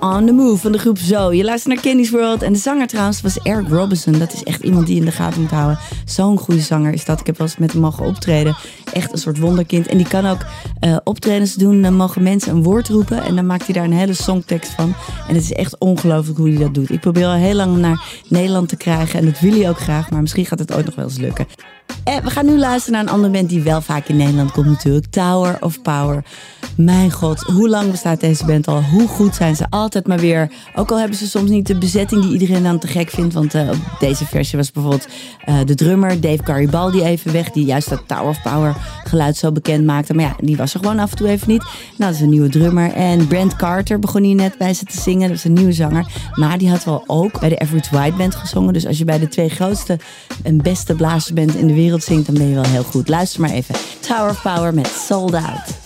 On The Move van de groep Zo. Je luistert naar Candy's World. En de zanger trouwens was Eric Robinson. Dat is echt iemand die in de gaten moet houden. Zo'n goede zanger is dat. Ik heb wel eens met hem mogen optreden. Echt een soort wonderkind. En die kan ook eh, optredens doen. Dan mogen mensen een woord roepen. En dan maakt hij daar een hele songtekst van. En het is echt ongelooflijk hoe hij dat doet. Ik probeer al heel lang naar Nederland te krijgen. En dat wil hij ook graag. Maar misschien gaat het ooit nog wel eens lukken. En we gaan nu luisteren naar een andere band die wel vaak in Nederland komt natuurlijk. Tower of Power. Mijn god, hoe lang bestaat deze band al? Hoe goed zijn ze altijd maar weer? Ook al hebben ze soms niet de bezetting die iedereen dan te gek vindt. Want eh, op deze versie was bijvoorbeeld eh, de drummer Dave Garibaldi even weg. Die juist dat Tower of Power geluid zo bekend maakte. Maar ja, die was er gewoon af en toe even niet. Nou, dat is een nieuwe drummer. En Brent Carter begon hier net bij ze te zingen. Dat is een nieuwe zanger. Maar die had wel ook bij de Average White Band gezongen. Dus als je bij de twee grootste en beste blazers bent in de wereld zingt, dan ben je wel heel goed. Luister maar even. Tower of Power met Sold Out.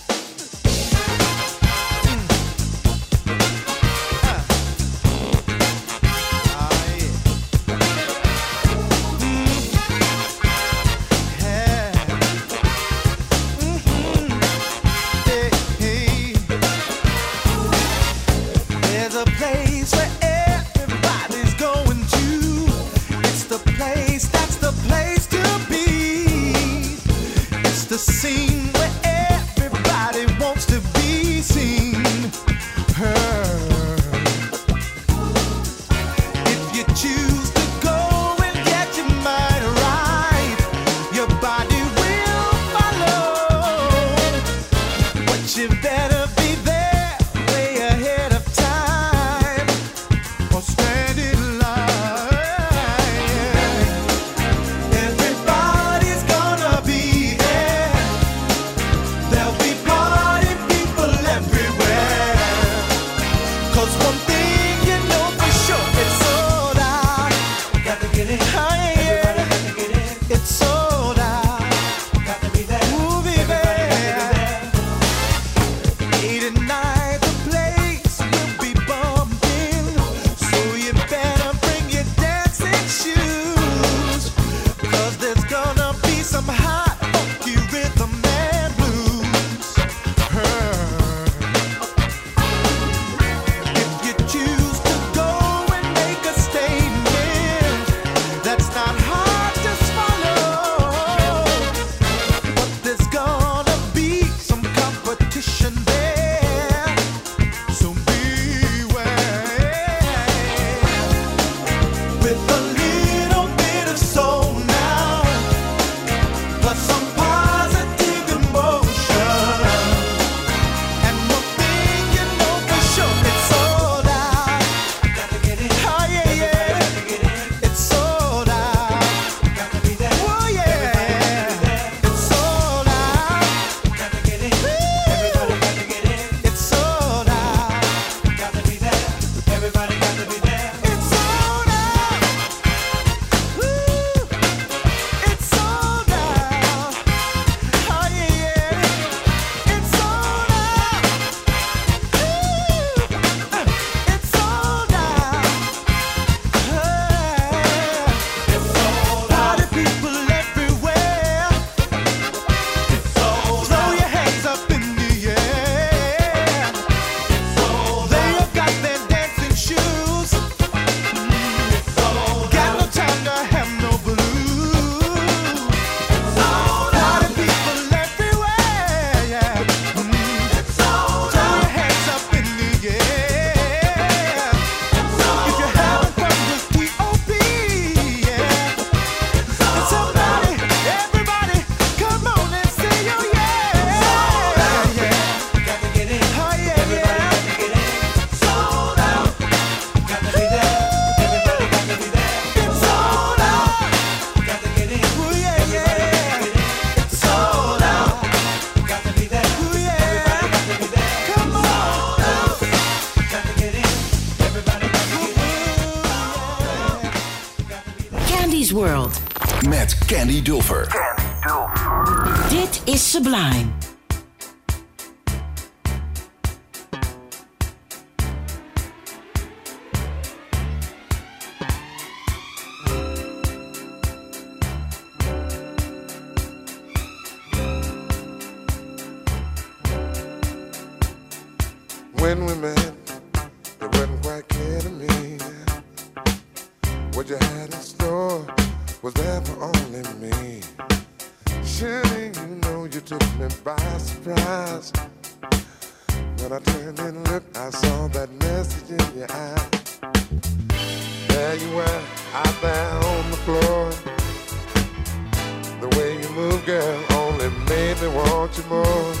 Girl, only made me want you more.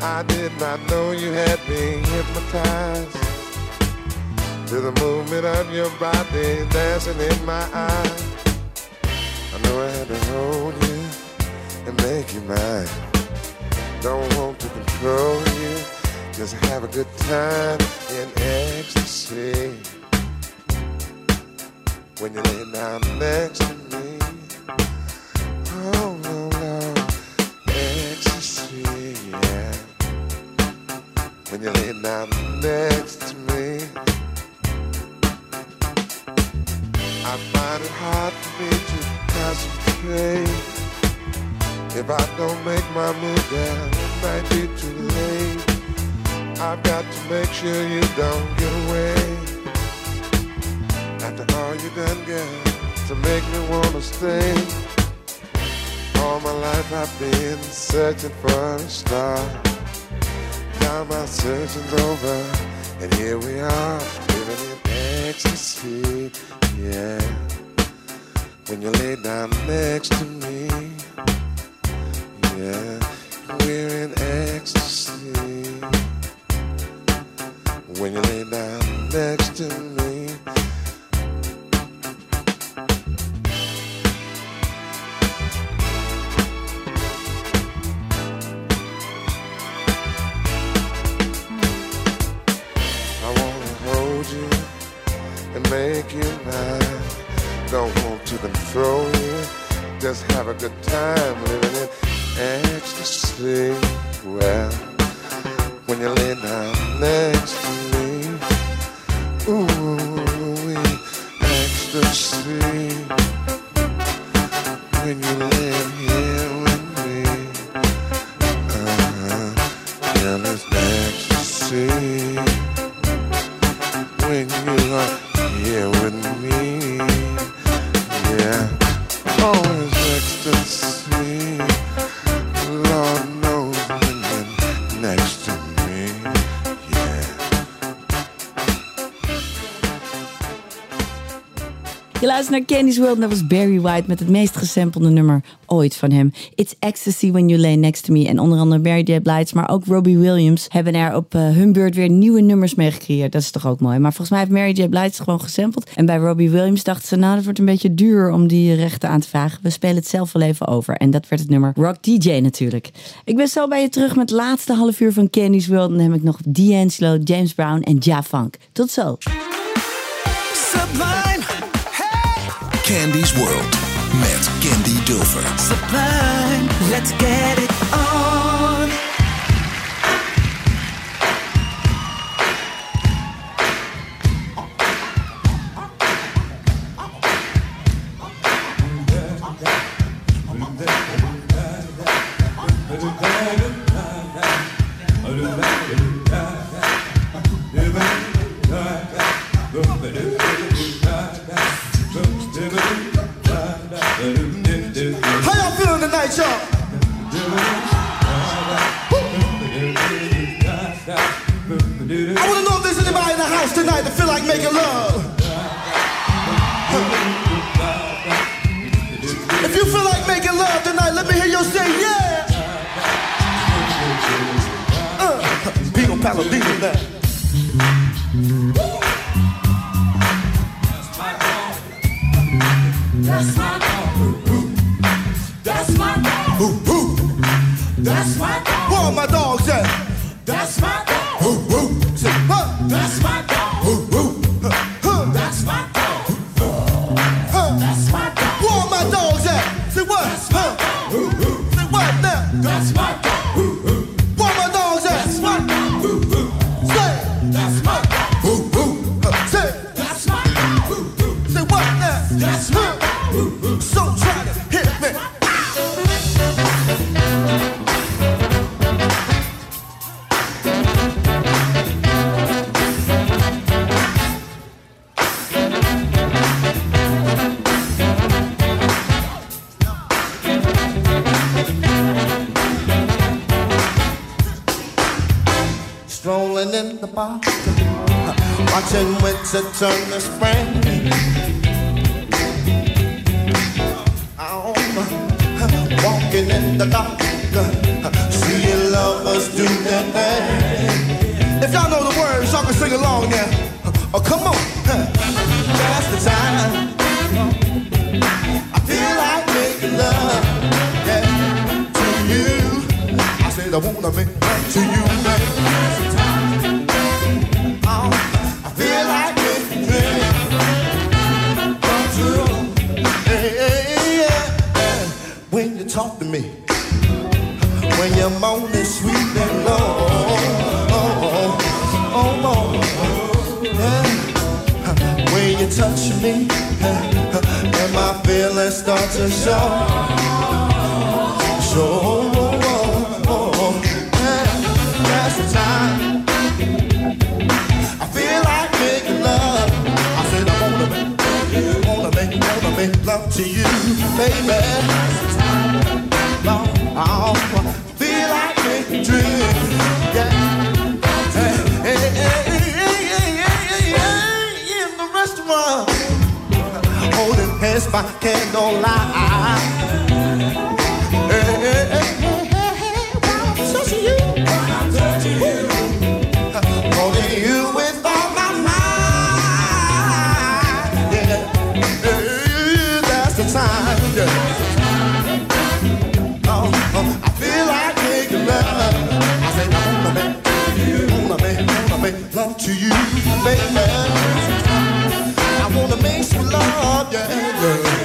I did not know you had me hypnotized to the movement of your body dancing in my eyes. I know I had to hold you and make you mine. Don't want to control you, just have a good time in ecstasy. When you lay down next When you lay down next to me, I find it hard for me to concentrate. If I don't make my move, then it might be too late. I've got to make sure you don't get away. After all you've done, girl, to make me wanna stay. All my life I've been searching for a star. Now my searching's over, and here we are, living in ecstasy. Yeah, when you lay down next to me, yeah, we're in ecstasy. When you lay down next to me. Make you mine. Don't want to control you, just have a good time living in ecstasy. Well, when you lay down next Naar Candy's World en dat was Barry White met het meest gesampelde nummer ooit van hem. It's Ecstasy When You Lay Next To Me. En onder andere Mary J. Blige, maar ook Robbie Williams hebben er op eh, hun beurt weer nieuwe nummers mee gecreëerd. Dat is toch ook mooi. Maar volgens mij heeft Mary J. Blige gewoon gesampled. En bij Robbie Williams dachten ze, nou dat wordt een beetje duur om die rechten aan te vragen. We spelen het zelf wel even over. En dat werd het nummer Rock DJ natuurlijk. Ik ben zo bij je terug met het laatste half uur van Candy's World. En dan heb ik nog D'Angelo, James Brown en Ja Funk. Tot zo. Candy's World met Candy Dulfer. Sublime, let's get it on. to turn this by candlelight. peaceful love, yeah. yeah.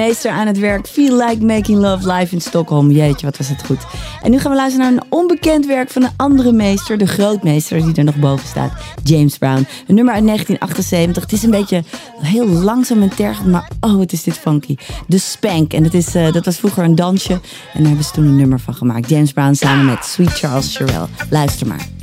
meester aan het werk. Feel like making love live in Stockholm. Jeetje, wat was het goed. En nu gaan we luisteren naar een onbekend werk van een andere meester. De grootmeester die er nog boven staat. James Brown. Een nummer uit 1978. Het is een beetje heel langzaam en tergend. Maar oh, wat is dit funky. De Spank. En dat, is, eh, dat was vroeger een dansje. En daar hebben ze toen een nummer van gemaakt. James Brown samen met Sweet Charles Sherrill. Luister maar.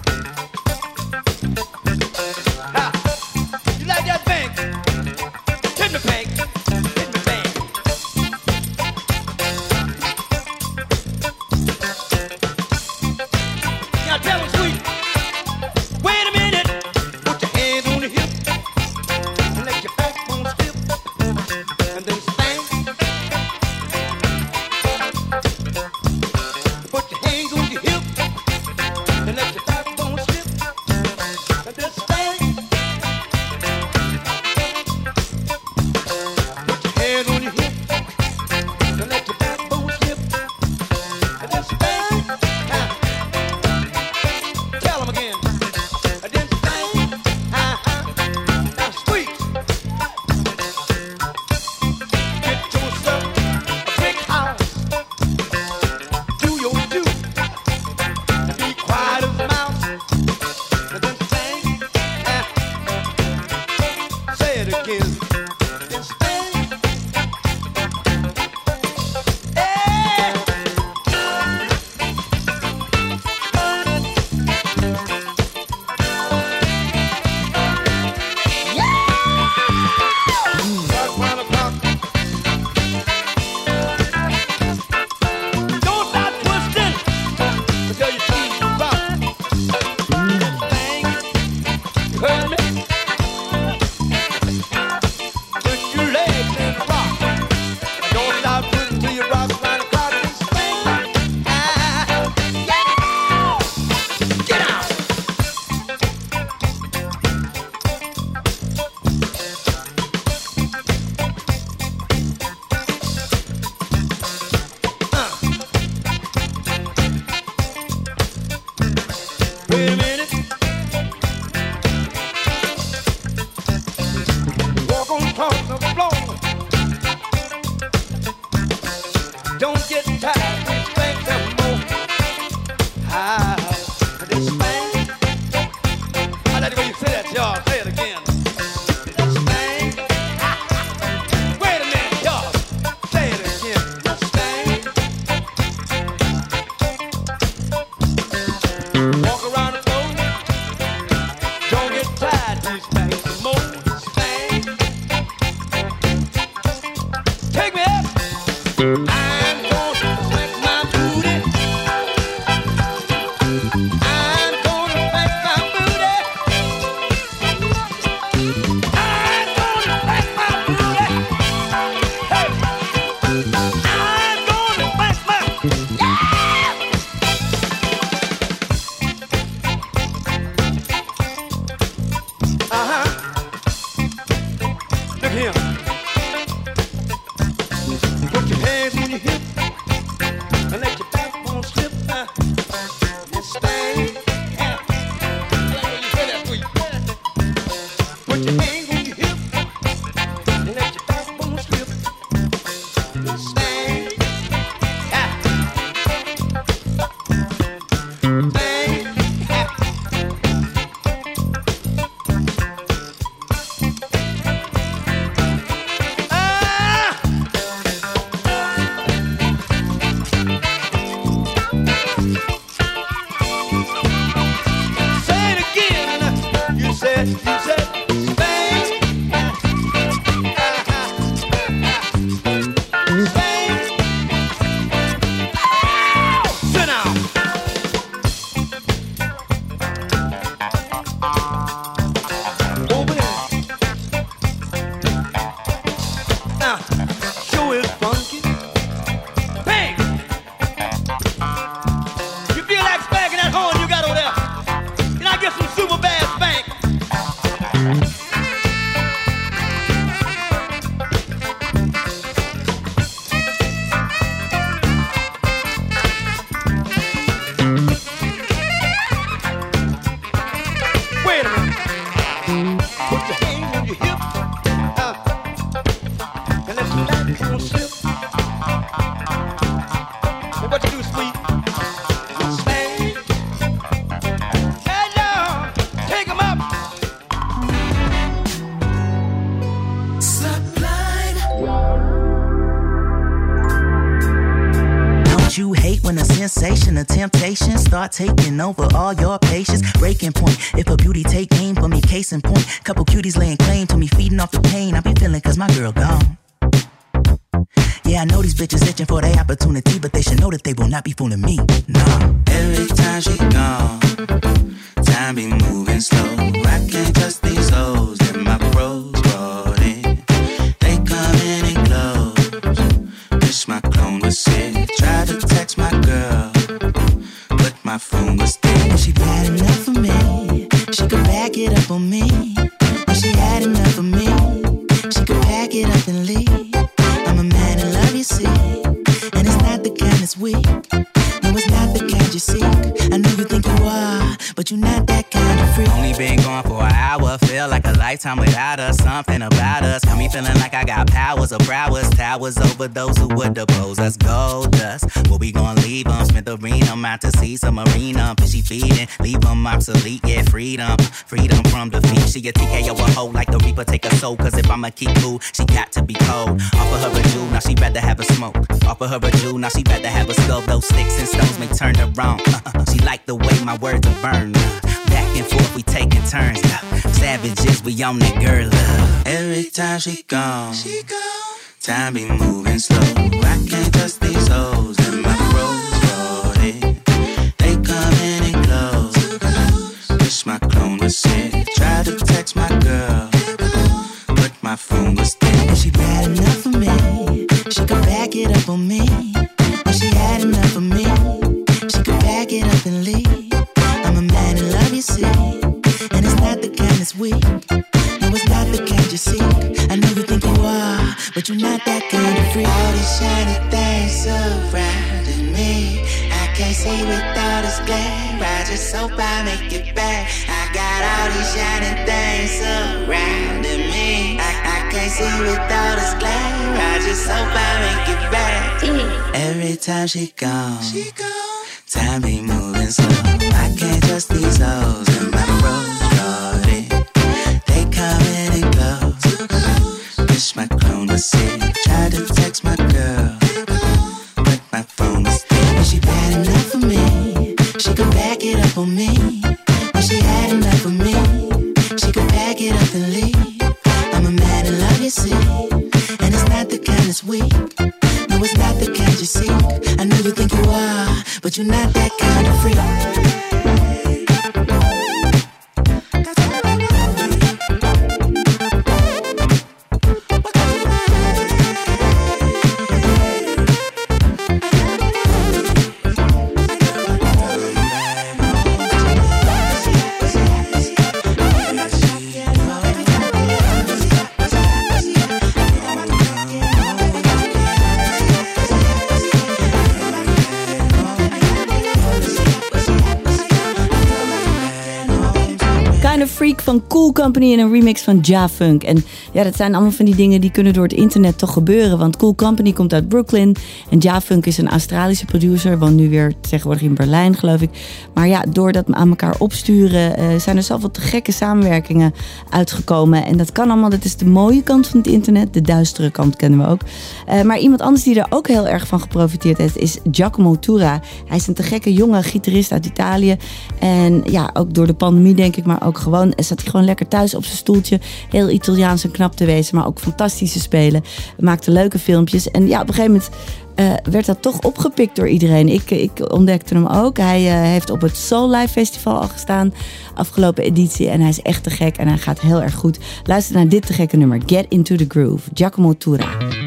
Take weak. No, it's not the kind you seek. I know you think you are, but you're not that kind of freak. All these shiny things surrounding me. I can't see without a glare. I just hope I make it back. I got all these shiny things surrounding me. I, I can't see without a glare. I just hope I make it back. Every time she gone, she gone. Time be moving slow. I can't trust these hoes in my bros. for me. Company en een remix van Ja Funk. En ja, dat zijn allemaal van die dingen die kunnen door het internet toch gebeuren. Want Cool Company komt uit Brooklyn. En Ja Funk is een Australische producer. Woont nu weer tegenwoordig in Berlijn, geloof ik. Maar ja, door dat aan elkaar opsturen eh, zijn er zoveel te gekke samenwerkingen uitgekomen. En dat kan allemaal. Dat is de mooie kant van het internet. De duistere kant kennen we ook. Eh, maar iemand anders die er ook heel erg van geprofiteerd heeft is Giacomo Tura. Hij is een te gekke jonge gitarist uit Italië. En ja, ook door de pandemie denk ik, maar ook gewoon zat hij gewoon lekker thuis op zijn stoeltje. Heel Italiaans en knap te wezen, maar ook fantastische spelen. Maakte leuke filmpjes. En ja, op een gegeven moment eh, werd dat toch opgepikt door iedereen. Ik, ik ontdekte hem ook. Hij eh, heeft op het Soul Live Festival al gestaan, afgelopen editie. En hij is echt te gek en hij gaat heel erg goed. Luister naar dit te gekke nummer, Get Into The Groove, Giacomo Tura.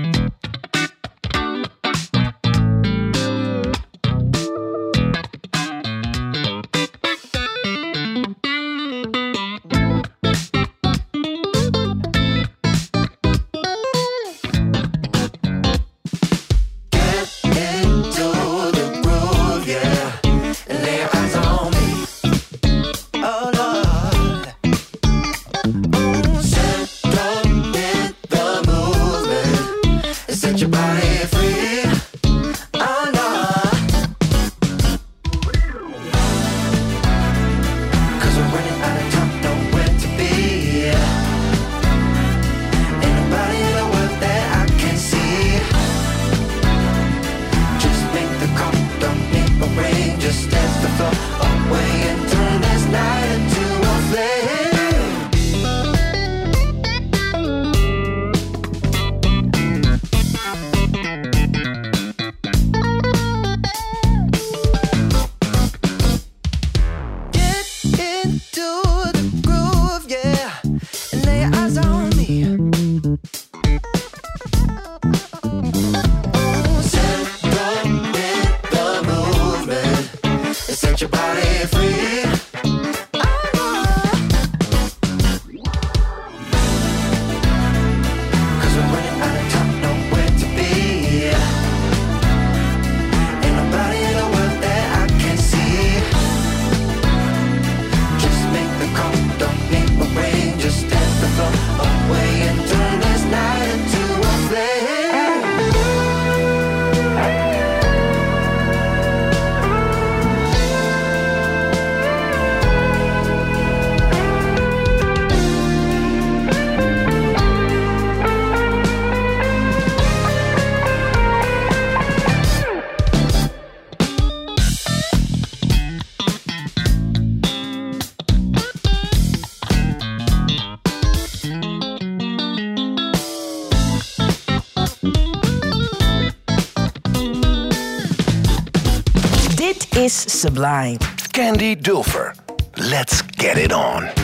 Sublime. Candy Dulfer. Let's get it on.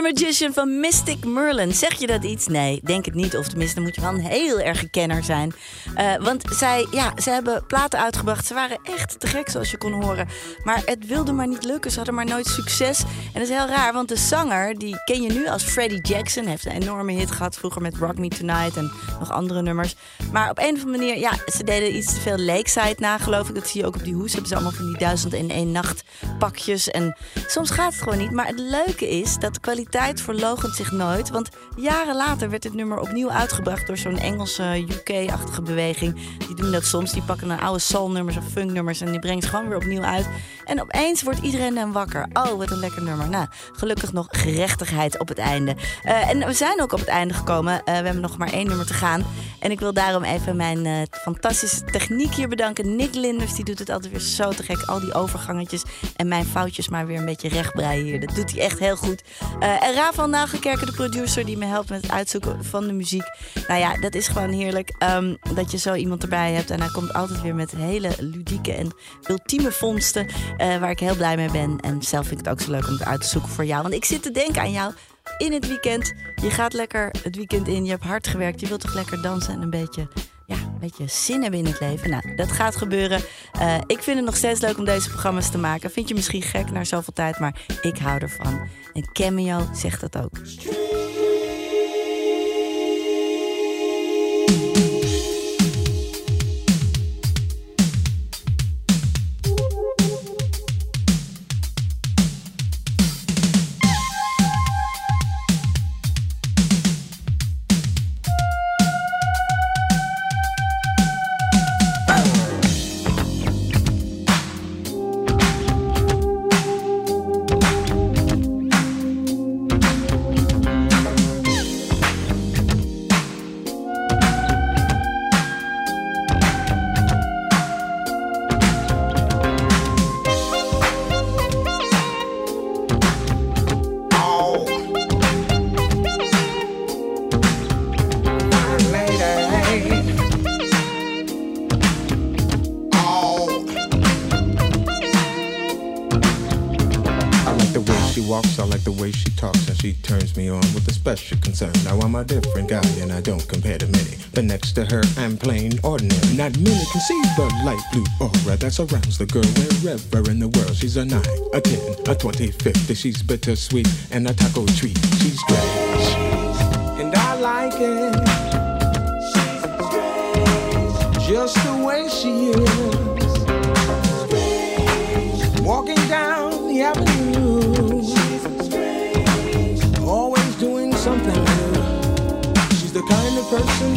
Magician van Mystic Merlin. Zeg je dat iets? Nee, denk het niet. Of tenminste, dan moet je wel een heel erg kenner zijn. Eh, want zij, ja, ze hebben platen uitgebracht. Ze waren echt te gek, zoals je kon horen. Maar het wilde maar niet lukken. Ze hadden maar nooit succes. En dat is heel raar, want de zanger, die ken je nu als Freddie Jackson. Heeft een enorme hit gehad vroeger met Rock Me Tonight en nog andere nummers. Maar op een of andere manier, ja, ze deden iets te veel Lakeside na, geloof ik. Dat zie je ook op die hoes. Hebben ze allemaal van die duizend en één nacht pakjes. En soms gaat het gewoon niet. Maar het leuke is dat de kwaliteit verloochent zich nooit. Want jaren later werd dit nummer opnieuw uitgebracht door zo'n Engelse UK-achtige beweging. Die doen dat soms. Die pakken een oude soul-nummers of funk-nummers en die brengen ze gewoon weer opnieuw uit. En opeens wordt iedereen dan wakker. Oh, wat een lekker nummer. Nou, gelukkig nog gerechtigheid op het einde. Eh, en we zijn ook op het einde gekomen. Eh, we hebben nog maar één nummer te gaan. En ik wil daarom even mijn eh, fantastische techniek hier bedanken. Nick Linders, die doet het altijd weer zo te gek. Al die overgangetjes en mijn foutjes maar weer een beetje rechtbreien hier. Dat doet hij echt heel goed. Eh, en Rafael Nagelkerken, de producer, die me helpt met het uitzoeken van de muziek. Nou ja, dat is gewoon heerlijk ehm, dat je zo iemand erbij hebt. En hij komt altijd weer met hele ludieke en ultieme vondsten. eh, waar ik heel blij mee ben. En zelf vind ik het ook zo leuk om het uit te zoeken voor jou. Want ik zit te denken aan jou in het weekend. Je gaat lekker het weekend in. Je hebt hard gewerkt. Je wilt toch lekker dansen en een beetje ja, een beetje zin hebben in het leven. Nou, dat gaat gebeuren. Eh, ik vind het nog steeds leuk om deze programma's te maken. Vind je misschien gek na zoveel tijd, maar ik hou ervan. En Cameo zegt dat ook. To her, I'm plain ordinary. Not many can see the light blue aura that surrounds the girl wherever in the world. She's a 9, a 10, a 20, 50. She's bittersweet and a taco treat. She's strange, and I like it. she's Just the way she is.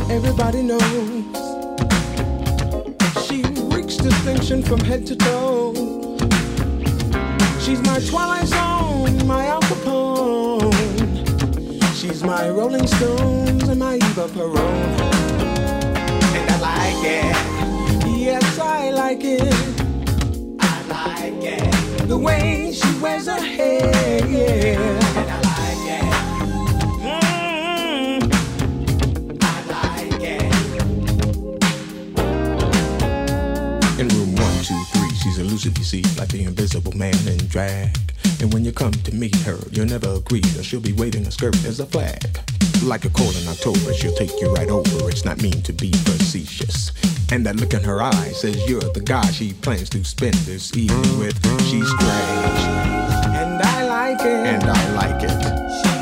Everybody knows. She reeks distinction from head to toe. She's my Twilight Zone, my Al Capone. She's my Rolling Stones and my Eva Peron. And I like it. Yes, I like it. I like it. The way she wears her hair. Elusive, you see, like the invisible man in drag. And when you come to meet her, you'll never agree that she'll be waving a skirt as a flag. Like a cold in October, she'll take you right over. It's not mean to be facetious. And that look in her eye says you're the guy she plans to spend this evening with. She's strange. And I like it. And I like it.